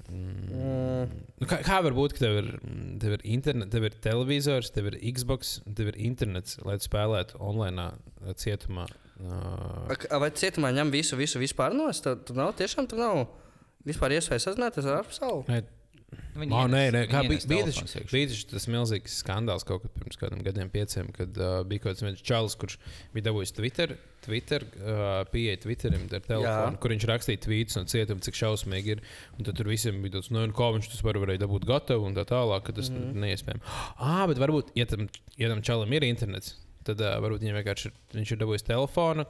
mm, Mm. nu, kā, kā var būt, ka tev ir, tev ir, internet, tev ir televizors, tev ir Xbox, tev ir internets, lai tu spēlētu online cietumā? Uh, Vai cietumā ņem visu, visu vispār no? Tad tur nav tiešām tur nav vispār iespējas sazināties ar ne, Viņi Oh, nē, nē, kā bija, ienes bija, tas milzīgs skandāls kaut kad pirms kādiem gadiem, pieciem, kad uh, bija kaut kāds čalis, kurš bija dabūjis Twitter, Twitter uh, pieeja Twitterim ar telefonu, Jā. kur viņš rakstīja tvītus no cietuma, cik šausmīgi ir. Un tad tur visiem bija tāds, nu, un kā viņš tas var, varēja dabūt gatavu un tā tālāk, ka tas mm -hmm. neiespējami. Ah, bet varbūt, ja tam, ja tam čalam ir internets, tad uh, varbūt viņam vienkārši ir, viņš ir dabūjis telefonu.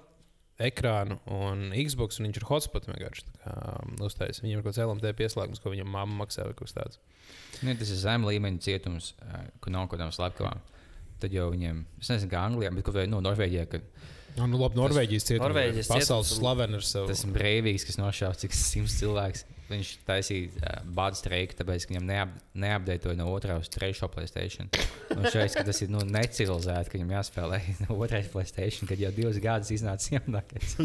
Ekrānu un Xbox, un viņš ir hotspot vienkārši um, uztaisījis. Viņam ir kaut kāds LMT pieslēgums, ko viņam mamma maksā vai kaut kas tāds. Nu, tas ir zem līmeņa cietums, ā, kur nav kaut kādām slepkavām. Tad jau viņiem, es nezinu, kā Anglijā, bet kaut vai no Norvēģijā, kad Nu, nu labi, Norvēģijas cietums. Norvēģijas Pasaules slavena ar savu. tas ir brīvīgs, kas nošāva cik simts cilvēks. Viņš taisīja uh, bādu streiku, tāpēc, ka viņam neap, neapdeitoja no otrā uz trešo Playstation. Un šeit, ka tas ir nu, necivilizēti, ka viņam jāspēlē no otrais Playstation, kad jau divus gadus iznāca jaunākais.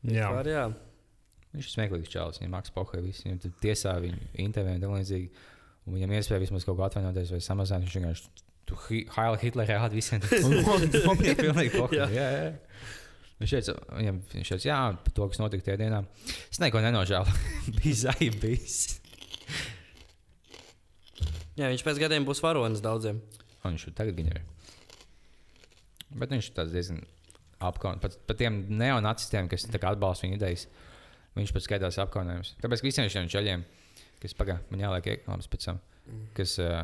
Jā, Var, jā. Viņš ir smieklīgs čalis, viņam mākslinieks pohoja visu. Viņam tur tiesā viņu interviju un līdzīgi. Un viņam iespēja vismaz kaut ko atvainoties vai samazināt. Viņš vienkārši Haila Hitlerē rāda visiem. Tas ir pilnīgi pohoja. Viņš teica, viņam, viņš teica, jā, par to, kas notika tajā dienā. Es neko nenožēlu. Bija zaibīs. jā, viņš pēc gadiem būs varonis daudziem. Un viņš tagad gan ir. Bet viņš ir diezgan apkaunojams. Pat, pat tiem neonacistiem, kas atbalsta viņa idejas, viņš pats skaitās apkaunojums. Tāpēc visiem šiem čaļiem, kas pagaidi, man jāliek ieklāms pēc tam, kas uh,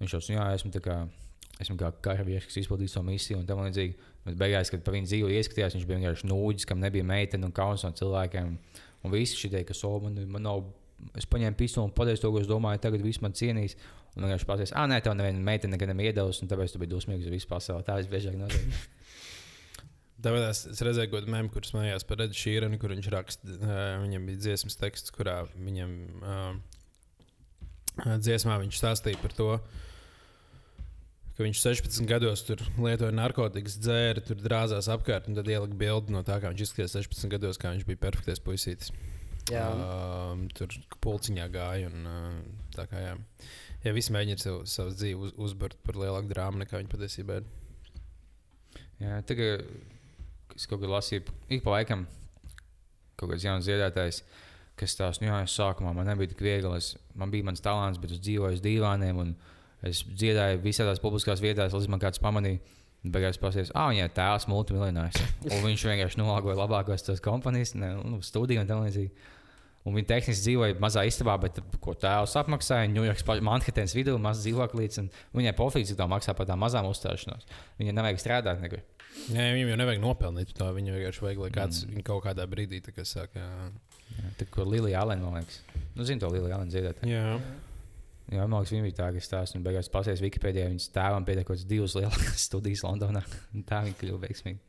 viņš jau jā, esmu tā kā. Esmu kā karavīrs, kas izpildīja savu misiju, un tā līdzīgi. Bet beigās, kad pa viņu dzīvi ieskatījās, viņš bija vienkārši nūģis, kam nebija meitene un kauns no cilvēkiem. Un visi šie teikti, ka so, man, man nav. Es paņēmu pistoli un pateicu to, ko es domāju, tagad viss man cienīs. Un vienkārši pateicu, ah, nē, tev neviena meitene nekad nav iedevusi, un tāpēc tu biji dusmīgs uz visu pasauli. Tā visbiežāk notiek. tāpēc es, es redzēju, ko mēm, kurš smējās par Edu Šīrenu, kur viņš raksta, uh, viņam bija dziesmas teksts, kurā viņam uh, dziesmā viņš stāstīja par to, ka viņš 16 gados tur lietoja narkotikas, dzēra, tur drāzās apkārt, un tad ielika bildi no tā, kā viņš izskatījās 16 gados, kā viņš bija perfektais puisītis. Jā. Um, tur pulciņā gāja. Un, uh, tā kā jā, jā visi mēģina sev, savu dzīvi uz, uzbūvēt par lielāku drāmu nekā viņi patiesībā ir. Jā, tagad es kaut kā lasīju, ik pa laikam kaut kāds jauns dziedātājs, kas tās, nu jā, es sākumā man nebija tik viegli. Es, man bija mans talants, bet es dzīvoju uz dīvāniem. un Es dziedāju visādās publiskās vietās, līdz man kāds pamanīja. Beigās pasakās, ah, viņai tēvs multimiljonārs. Un viņš vienkārši nolāgoja labākos tos kompanijas, ne, nu, studiju un tā līdzīgi. Un viņi tehniski dzīvoja mazā istabā, bet ko tēvs apmaksāja Ņujorkas, Manhetenas vidū, mazs dzīvoklīds. un Viņai pofīgi, cik tā maksā par tām mazām uzstāšanos. Viņai nevajag strādāt nekur. Nē, viņam jau nevajag nopelnīt to. Viņam vienkārši vajag, lai kāds mm. kaut kādā brīdī tā kā saka, jā. Jā, Tā kā Lilija Alena, man liekas. Nu, zinu to Liliju Alenu dziedāt. Jā. Man liekas, viņa bija tā, kas stāsta. Un beigās pasēs Wikipēdijā, viņas tēvam pietiek kaut kādas divas lielākas studijas Londonā. Un tā viņa kļuva veiksmīga.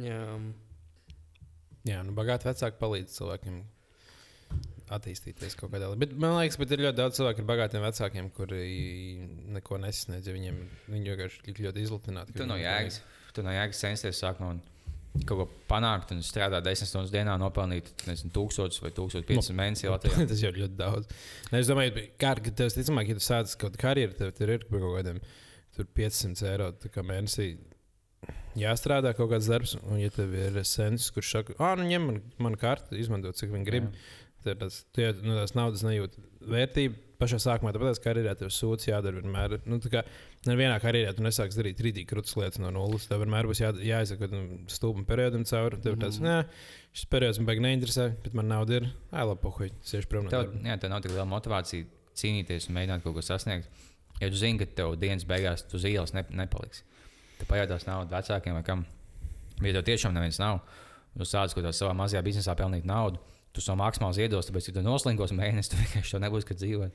Jā. jā, nu bagāti vecāki palīdz cilvēkiem attīstīties kaut kādā. Bet man liekas, bet ir ļoti daudz cilvēku ar bagātiem vecākiem, kuri neko nesasniedz. Viņiem viņi vienkārši ļoti izlutināti. Tu no jēgas, tu no jēgas censties sākumā. un Kaut ko panākt, un strādāt 10 stundas dienā, nopelnīt nezinu, 1000 vai 1500 mēnesī Latvijā. Tas jau ir ļoti daudz. Ne, es domāju, ka tev, ticamāk, ja tu sāc kaut kādu karjeru, tev tur ir kaut kādiem tur 500 eiro mēnesī. Jāstrādā kaut kāds darbs, un, ja tev ir sens, kurš saka, ah, nu, ņem man, man karti, izmanto, cik viņi grib, tad tas, jau no tās naudas nejūt vērtību. pašā sākumā, tāpēc, ka karjerā tev sūds jādara vienmēr. Nu, tā kā nevienā karjerā tu nesāksi darīt rītīgi krūtis lietas no nulles. Tev vienmēr būs jā, jāizsaka nu, stūpam periodam cauri. Tev tāds, Mhm. nē, šis periods man baigi neinteresē, bet man nauda ir. Ai, labi, pohuj, sēž prom no Tev, darba. jā, tev nav tik liela motivācija cīnīties un mēģināt kaut ko sasniegt. Ja tu zini, ka tev dienas beigās tu uz ielas ne, nepaliks, tad pajautās naudu vecākiem vai kam. Ja tev tiešām neviens nav, tu sāc kaut kādā savā mazajā biznesā pelnīt naudu, tu savu maksimāli ziedos, tāpēc, ja tu noslingos mēnesi, tu vienkārši to nebūs, kad dzīvot.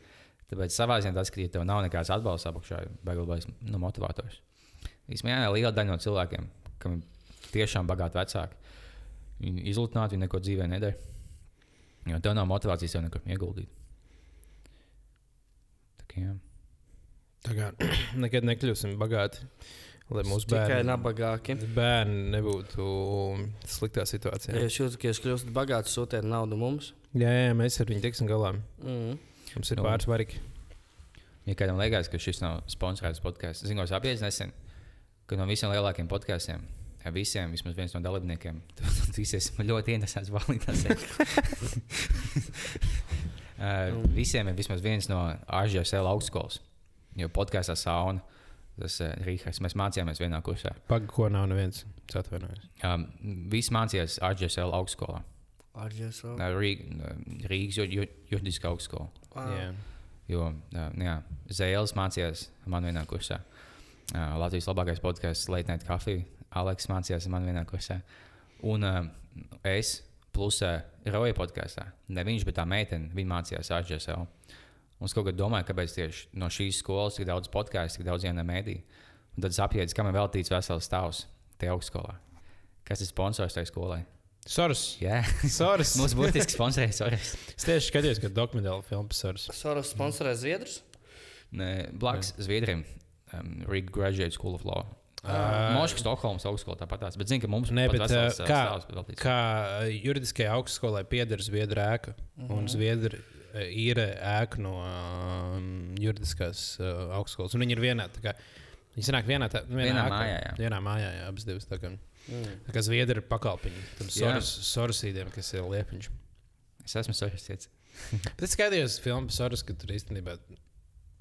Tāpēc savā ziņā tas, ka ja tev nav nekāds atbalsts apakšā, ir beigas nu, motivators. Īsumā, liela daļa no cilvēkiem, kam ir tiešām bagāti vecāki, viņi izlutināti, viņi neko dzīvē nedara. Jo tev nav motivācijas jau nekur ieguldīt. Tā kā, jā. Tā kā nekad nekļūsim bagāti, lai mūsu Tikai bērni, nabagāki. bērni nebūtu sliktā Ja situācijā. jūs jūtat, ka jūs kļūstat bagāti, sūtiet naudu mums. Jā, jā, mēs ar viņu tiksim galā. Mm. Mums ir Nu. pāris varīgi. Ja kādam liekas, ka šis nav sponsorēts podkāsts, zinu, es apgādāju nesen, ka no visiem lielākiem podkāstiem, visiem, vismaz viens no dalībniekiem, tad visi esmu ļoti interesants valītājs. uh, visiem ir vismaz viens no AGSL augstskolas, jo podkāstā sauna. Tas ir uh, Rīgas. Mēs mācījāmies vienā kursā. Pagaidām, ko nav neviens. Es atvainojos. Um, visi mācījās AGSL augstskolā. Ar jūsu Uh, Rīg, Rīgas ju- ju- juridiskā augstskola. Jā. Jo uh, jā, Zēles mācījās man vienā kursā. Uh, Latvijas labākais podkāsts Late Night Coffee. Aleks mācījās man vienā kursā. Un uh, es, plus uh, Roja podkāstā, ne viņš, bet tā meitene, viņa mācījās AGSL. Un es kaut kā domāju, kāpēc tieši no šīs skolas tik daudz podkāstu, tik daudz jaunu mēdīju. Un tad es apjēdzu, kam ir veltīts vesels stāvs tajā augstskolā. Kas ir sponsors tajā skolai? Soros. Jā, Soros. mums būtiski sponsorēs Soros. Es tieši skatījos, ka dokumentāla filma par Soros. Soros sponsorē Zviedrus. Nē, Blakus Zviedriem, um, Riga Graduate School of Law. Ā, Moškas Stokholmas augstskola tāpat tās, bet zinu, ka mums pat bet vesels, uh, uh, kā, stāvs kā uh, juridiskajai augstskolai pieder Zviedru ēka un Zviedru uh, ir ēka no um, juridiskās uh, augstskolas. Un viņi ir vienā. tā Kā, viņi sanāk vienā, tā, vienā, Vienā ēkā. mājā, jā. Vienā mājā, jā, abas divas. Mm. tā kā Zviedri ir pakalpiņi tam Jā. Soros, Sorosīdiem, kas ir liepiņš. Es esmu Sorosietis. Bet es skatījos filmu par Soros, ka tur īstenībā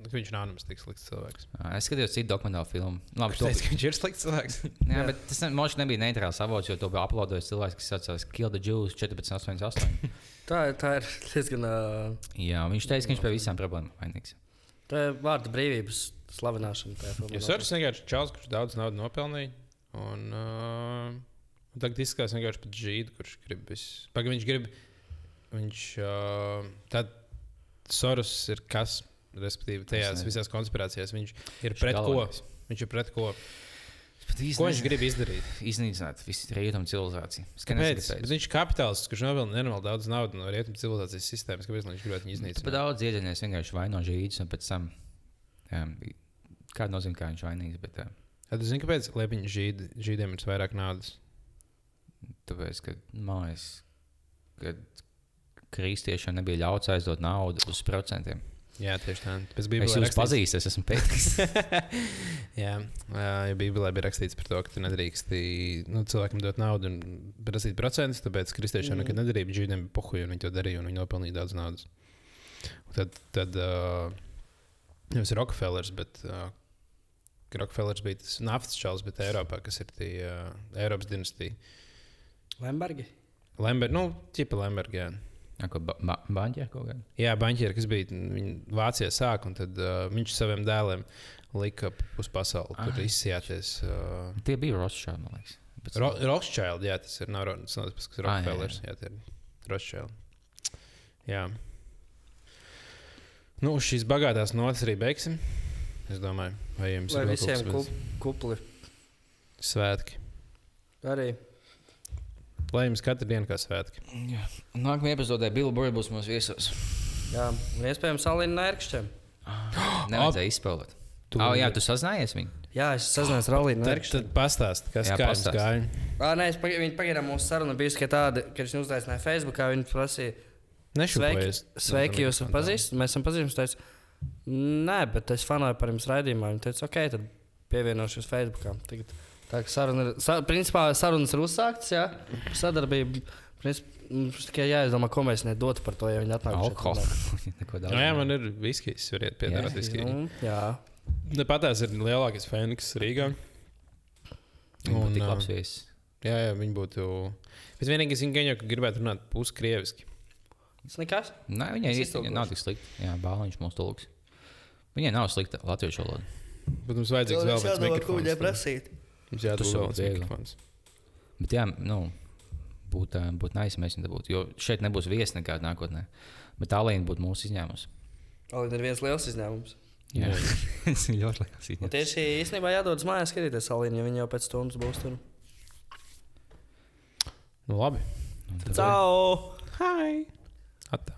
ka viņš nav nemaz tik slikts cilvēks. Es skatījos citu dokumentālu filmu. Labi, teica, ka viņš ir slikts cilvēks. Jā, bet tas Moškas nebija neitrāls avots, jo to bija uploadojis cilvēks, kas saucās Kill the Jews 1488. Tā, tā ir diezgan. Uh, Jā, viņš teica, ka viņš pie visām problēmām vainīgs. tā ir vārda brīvības slavināšana. Jo Soros vienkārši čels, kurš daudz naudas nopelnīja. Un, uh, un tagad izskatās vienkārši pat žīdu, kurš grib visu. Pagaidām viņš grib. Viņš. Uh, tad Soros ir kas? Respektīvi, tajās visās konspirācijās viņš ir pret ko? galvenais. Viņš ir pret ko? Īsti Ko viņš grib izdarīt? Iznīcināt visu rietumu civilizāciju. Kāpēc? viņš ir kapitālists, kurš novēl nenormāli daudz naudas no rietumu civilizācijas sistēmas. Kāpēc viņš gribētu viņu Pat iznīcināt? daudz iedziļinājies vienkārši vaino žīdus un pēc tam. Jā, kāda nozīme, kā viņš vainīgs? Bet, uh, Tad jūs zināt, kāpēc Liepiņa žīd, žīdiem ir vairāk naudas? Tāpēc, ka man liekas, ka kristiešiem nebija ļauts aizdot naudu uz procentiem. Jā, tieši tā. Pēc Es Bībeles jūs pazīstu, es esmu Pēters. Jā, jo Bībelē bija rakstīts par to, ka tu nedrīkst nu, cilvēkam dot naudu un prasīt procentus. Tāpēc kristiešiem mm. nekad nedarīja, bet žīdiem bija puhuļi, un viņi to darīja, un viņi nopelnīja daudz naudas. Un tad, tad uh, nevis Rockefellers, bet uh, Rockefellers bija tas naftas čels, bet Eiropā, kas ir tie uh, Eiropas dinastija. Lembergi. Lemberg, nu, ķipa Lemberg, jā. Ko ba ba banķi kaut kādā. Jā, banķieri, kas bija Vācijā sāk, un tad uh, viņš saviem dēliem lika uz pasauli, tur izsijāties. Uh, Tie bija Rothschild, man liekas. Bet- Ro Rothschild, jā, tas ir nav Ro- tas nav tas, kas ir Ah, jā, jā. Rockefellers. Jā, tie ir Rothschild. Jā. Nu, šīs bagātās notis arī beigsim. Es domāju, vai jums Vai ir visiem kup, kupli svētki? arī? Lai jums katru dienu kā svētki. Jā. Nākamajā epizodē Billy Burbuļs būs mūsu viesos. Jā, un iespējams, Alīna Nērkšķiem. Nevajadzēja izspēlēt. Tu- Oh, jā, tu sazinājies viņu. Jā, es sazinājos ar Alīnu Tad, tad pastāst, kas Jā, kā jums gāja. Ā, nē, es pag- viņi pagaidām mūsu saruna bija tikai tāda, ka viņš uzaicināja Facebookā. Viņi prasīja, sveiki, Nešupojies. sveiki jūs esat pazīstami. Mēs esam pazīstami. Nē, bet es fanoju par jums raidījumā. Viņi teica, ok, tad pievienošos Facebookā. Tagad, tā kā saruna ir, sa, principā sarunas ir uzsāktas, jā, sadarbība Princip- Mums tikai jāizdomā, ko mēs nedotu par to, ja viņi atnāk šeit Alkohols. Neko Jā, man ir viskijs, variet piedāvāt viskiju. Nu, jā. Nepatās ir lielākais Fēniks Rīgā. Un, Un, tik labs viesis. Jā, jā, viņi būtu. Bet vienīgais, viņa gan jau ka gribētu runāt puskrieviski. Tas nekas. Nē, viņai īstenībā nav tik slikti. Jā, bāliņš mums tulks. Viņai nav slikta latviešu valoda. Bet mums vajadzīgs vēl viens mikrofons. prasīt. Mums jādod vēl viens mikrofons. Bet jā, nu, būtu būt ja mēs viņu dabūtu. Jo šeit nebūs viesi nekāda nākotnē. Bet tā līnija būtu mūsu izņēmums. Olīna ir viens liels izņēmums. Jā, tas ir ļoti liels izņēmums. tieši īstenībā jādodas mājās skatīties salīnu, ja viņi jau pēc stundas būs tur. Nu, labi. Ciao! Hai! Hatta.